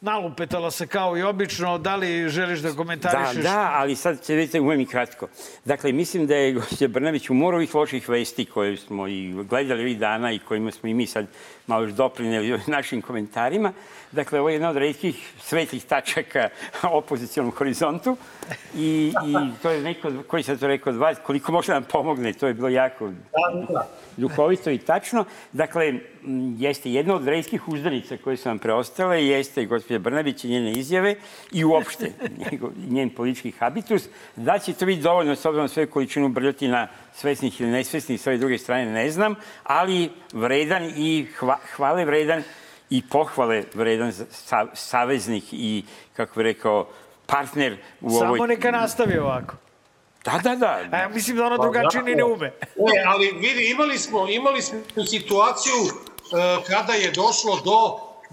Nalupetala se kao i obično, da li želiš da Da, komentarišeš? da, ali sad će vidite, umem i kratko. Dakle, mislim da je gospođa Brnabić u moru ovih loših vesti koje smo i gledali ovih dana i kojima smo i mi sad malo još doprineli našim komentarima. Dakle, ovo je jedna od redkih svetlih tačaka opozicijalnom horizontu i, i to je neko, koji sad to rekao od vas, koliko može nam pomogne, to je bilo jako duhovito i tačno. Dakle, jeste jedna od redkih uzdanica koje su nam preostale, jeste gospođa Brnabić i njene izjave i uopšte njen politički habitus. Da će to biti dovoljno s obzirom sve količinu brljotina svesnih ili nesvesnih s ove druge strane, ne znam, ali vredan i hva, hvale vredan i pohvale vredan saveznik i, kako bi rekao, partner u ovoj... Samo neka nastavi ovako. Da, da, da. A ja mislim da ona drugačije ni ne ume. E, ali vidi, imali smo, imali smo situaciju e, kada je došlo do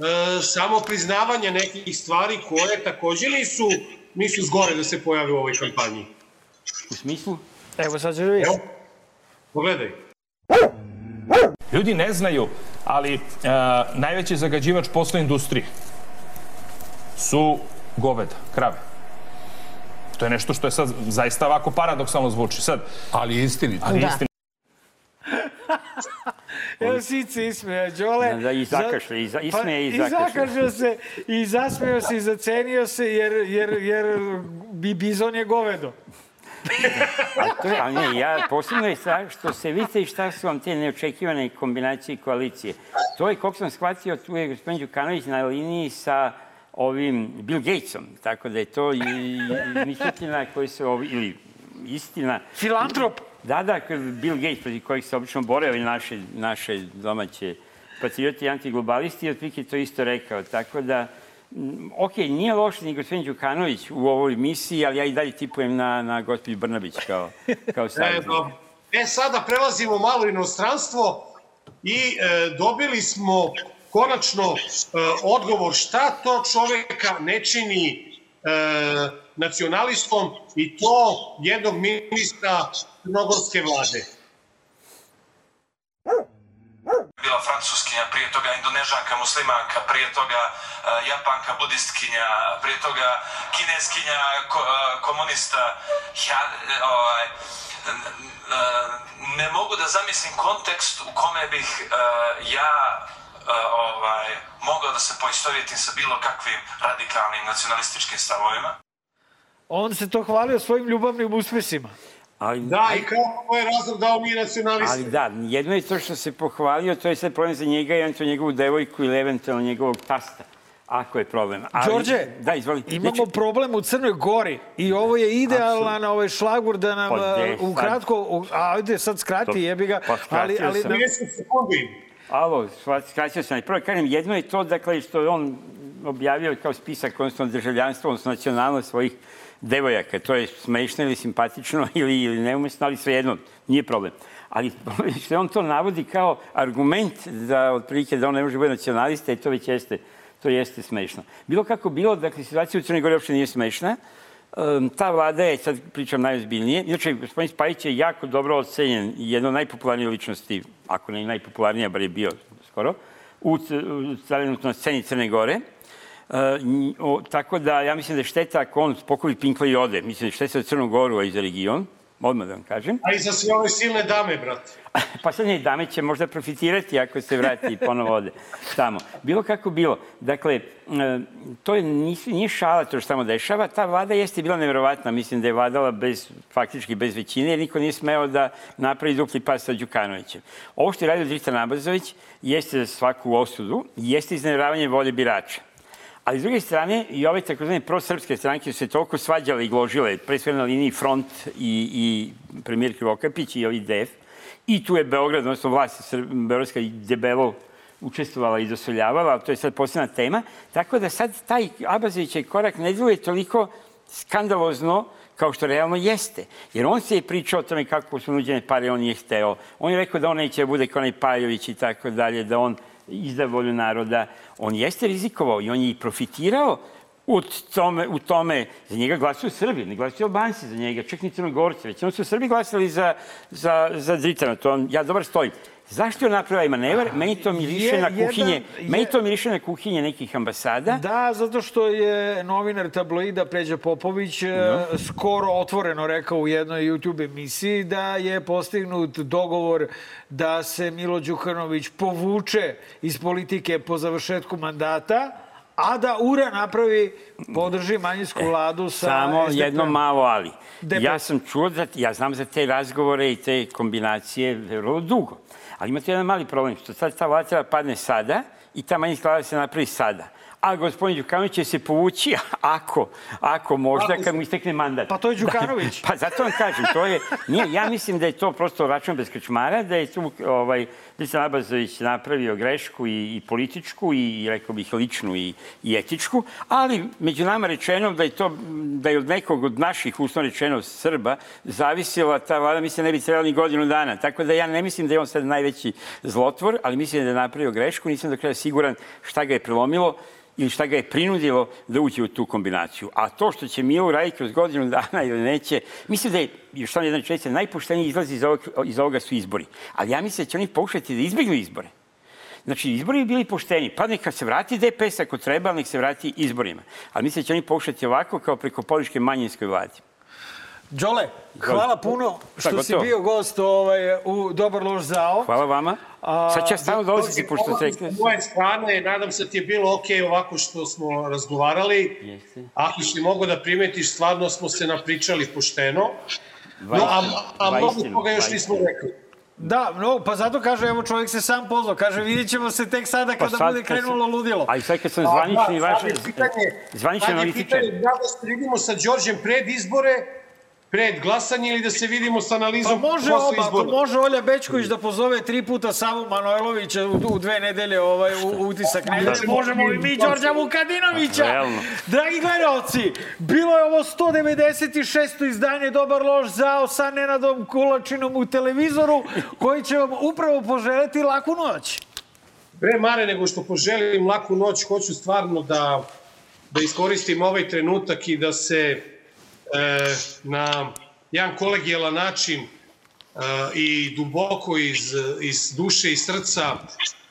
e, samopriznavanja nekih stvari koje takođe nisu, nisu zgore da se pojave u ovoj kampanji. U smislu? Evo sad ćeš da vidiš. Evo, pogledaj. Ljudi ne znaju, ali e, najveći zagađivač posle industrije su goveda, krave. To je nešto što je sad zaista ovako paradoksalno zvuči. Sad, Ali istinito. ali Da. istina. Evo Sice ismeja, Đole. Da, da, i zakašlja, i za- ismeje i pa, zakašlja. I zakašljao se, i zasmeo se, i zacenio se, jer, jer, jer bi bizon je govedo. Ali, to je, ali ne, ja, posebno je sa, što se vidite i šta su vam te neočekivane kombinacije i koalicije. To je, koliko sam shvatio, tu je gospodin Đukanović na liniji sa ovim Bill Gatesom, tako da je to i, izmišljotina koji se ovi, ili istina. Filantrop. Da, da, Bill Gates, protiv kojih se obično bore ovi naše, naše domaće patrioti i antiglobalisti, otprilike to isto rekao. Tako da, mm, ok, nije loš ni gospodin Đukanović u ovoj misiji, ali ja i dalje tipujem na, na gospođu Brnabić kao, kao savjetnik. e, sada prelazimo malo u inostranstvo i e, dobili smo konačno e, odgovor šta to čoveka ne čini e, nacionalistom i to jednog ministra crnogorske vlade. bila francuskinja, prije toga indonežanka, muslimanka, prije toga uh, japanka, budistkinja, prije toga kineskinja, ko, komunista. Ja, ovaj, ne mogu da zamislim kontekst u kome bih ja ovaj, mogao da se poistovjetim sa bilo kakvim radikalnim nacionalističkim stavovima. On se to hvalio svojim ljubavnim uspesima. Ali, Da, i kako je razlog da on nije nacionalista? ali da, jedno je to što se pohvalio, to je sad problem za njega i eventualno njegovu devojku ili eventualno njegovog tasta. Ako je problem. Ali, Đorđe, da, izvoli. Imamo Znači, problem u Crnoj Gori i ovo je idealan ovaj šlagur da nam Pa ukratko, u- a ajde sad skrati, To- jebi ga, pa ali, ali sam. 30 sekundi. Alo, skratio sam. Prvo kažem, jedno je to, dakle, što je on objavio kao spisak, odnosno državljanstvo, odnosno nacionalnost svojih devojaka. To je smešno ili simpatično ili, ili neumesno, ali svejedno, nije problem. Ali što on to navodi kao argument da, otprilike, da on ne može biti nacionalista i to već jeste, to jeste smešno. Bilo kako bilo, dakle, situacija u Crnoj Gori uopšte nije smešna. Um, ta vlada je, sad pričam najozbiljnije, inače, gospodin Spajić je jako dobro ocenjen i jedna od najpopularnijih ličnosti, ako ne najpopularnija, bar je bio skoro, u, u trenutno sceni Crne Gore. Uh, o, tako da ja mislim da je šteta ako on pokovi Pinkla i ode. Mislim da je šteta za Crnu Goru, a i za region. Odmah da vam kažem. A i za sve ove silne dame, brate. Pa sad ne, dame će možda profitirati ako se vrati i ponovo ode tamo. Bilo kako bilo. Dakle, e, to je, nije šala to što tamo dešava. Ta vlada jeste bila nevjerovatna. Mislim da je vladala bez, faktički bez većine, jer niko nije smeo da napravi dupli pas sa Đukanovićem. Ovo što je radio Dritan Abazović jeste za svaku osudu, jeste izneveravanje volje birača. Ali s druge strane, i ove takozvane prosrpske stranke su se toliko svađale i gložile, pre sve na liniji Front i, i premijer Krivokapić i ovi DF, i tu je Beograd, odnosno vlast Beogradska i debelo učestvovala i dosoljavala, ali to je sad posebna tema. Tako da sad taj Abazovićev korak ne djeluje toliko skandalozno kao što realno jeste. Jer on se je pričao o tome kako su nuđene pare, on nije hteo. On je rekao da on neće da bude kao onaj Pajović i tako dalje, da on izda volju naroda. On jeste rizikovao i on je i profitirao u tome, u tome, za njega glasuju Srbi, ne glasuju Albanci za njega, čak ni Crnogorci, već su Srbi glasali za, za, za Dritana, to on, ja dobar stojim. Zašto je ovaj manevar? Meni to miriše Je- na jedan- kuhinje, je- meni to miriše na kuhinje nekih ambasada. Da, zato što je novinar tabloida Pređa Popović e, skoro otvoreno rekao u jednoj YouTube emisiji da je postignut dogovor da se Milo Đukanović povuče iz politike po završetku mandata, a da URA napravi, podrži manjinsku vladu sa Samo SDP-om. jedno malo ali. DP. Ja sam čuo, da, ja znam za te razgovore i te kombinacije vrlo dugo. Ali imate jedan mali problem, što sad ta vlada treba padne sada i ta manjinska vlada se napravi sada. A gospodin Đukanović će se povući ako, ako možda, kad mu istekne mandat. Pa to je Đukanović. Pa zato vam kažem, to je, nije, ja mislim da je to prosto račun bez krčmara, da je tu ovaj, Disan Abazović napravio grešku i, i političku i, i rekao bih ličnu i, i etičku, ali među nama rečeno da je to, da je od nekog od naših, uslovno rečeno, Srba, zavisila ta vlada, mislim da ne bi trebala ni godinu dana. Tako da ja ne mislim da je on sad najveći zlotvor, ali mislim da je napravio grešku, nisam do kraja siguran šta ga je prelomilo ili šta ga je prinudilo da uđe u tu kombinaciju. A to što će Milo uraditi kroz godinu dana ili neće, mislim da je, još samo jedna četica, najpošteniji izlaz iz, ovog, iz ovoga su izbori. Ali ja mislim da će oni pokušati da izbjegnu izbore. Znači, izbori bi bili pošteni. Pa neka se vrati DPS ako treba, ali nek se vrati izborima. Ali mislim da će oni pokušati ovako kao preko podrške manjinskoj vladi. Đole, hvala puno što Šta, si gotovo? bio gost ovaj, u Dobar loš zao. Hvala vama. Sad će ja stalno dolaziti, pošto. S moje strane, nadam se da ti je bilo ok ovako što smo razgovarali. Jeste. Ako si mogo da primetiš, stvarno smo se napričali pošteno. No, a, a mnogo toga još nismo rekli. Da, no, pa zato kaže, evo čovjek se sam pozvao, kaže vidjet ćemo se tek sada kada Pa sad bude krenulo ludilo. Ali sad kad sam A, zvanični da, vaš, zvanični sad je analitičar. pitanje Da li se vidimo sa Đorđem pred izbore, pred glasanje ili da se vidimo sa Pa analizom može posle oba, izbora. može Olja Bečković da pozove tri puta Savu Manojlovića u, u dve nedelje ovaj, u, u utisak nedelje, možemo i mi Đorđa Vukadinovića. Realno. Dragi gledalci, bilo je ovo 196. izdanje Dobar loš zao sa Nenadom Kulačinom u televizoru, koji će vam upravo poželeti laku noć. Pre mare nego što poželim laku noć, hoću stvarno da, da iskoristim ovaj trenutak i da se na jedan kolegijalan način e, i duboko iz, iz duše i srca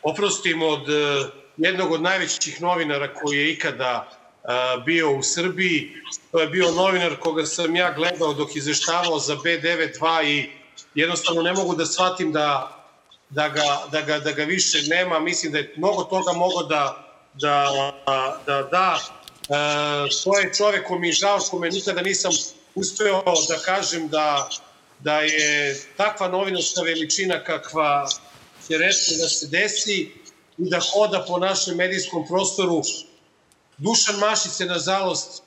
oprostim od e, jednog od najvećih novinara koji je ikada e, bio u Srbiji. To je bio novinar koga sam ja gledao dok izveštavao za B92 i jednostavno ne mogu da shvatim da da ga, da ga, da ga više nema. Mislim da je mnogo toga mogo da da, da, da. E, to je čovek ko mi je žao, kome nikada nisam uspeo da kažem da, da je takva novinarska veličina kakva će reći da se desi i da hoda po našem medijskom prostoru. Dušan Mašić se, nažalost,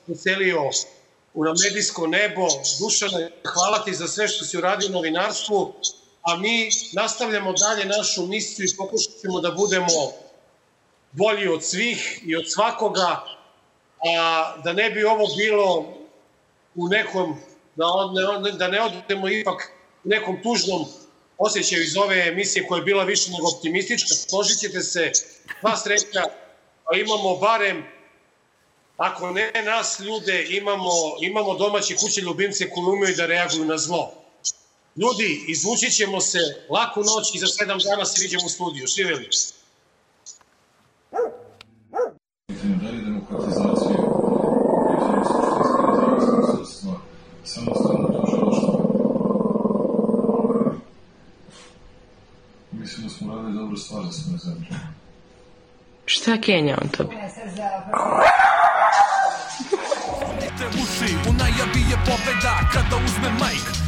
u na medijsko nebo. Dušane, hvala ti za sve što si uradio u novinarstvu, a mi nastavljamo dalje našu misiju i pokušat ćemo da budemo bolji od svih i od svakoga, a da ne bi ovo bilo u nekom, da, ne, da ne odemo ipak nekom tužnom osjećaju iz ove emisije koja je bila više nego optimistička, složit ćete se, sva sreća, a imamo barem ako ne nas ljude, imamo, imamo domaće kuće ljubimce koji umeju da reaguju na zlo. Ljudi, izvući ćemo se laku noć i za sedam dana se vidimo u studiju. Živjeli. pitanje da li demokratizacije, pitanje suštinske nezavisnosti sudstva, samostalno tužilaštvo. Radili dobru stvar za svoje zemlje. Šta Kenja on tebi? te uši U najavi je pobeda kada uzme majk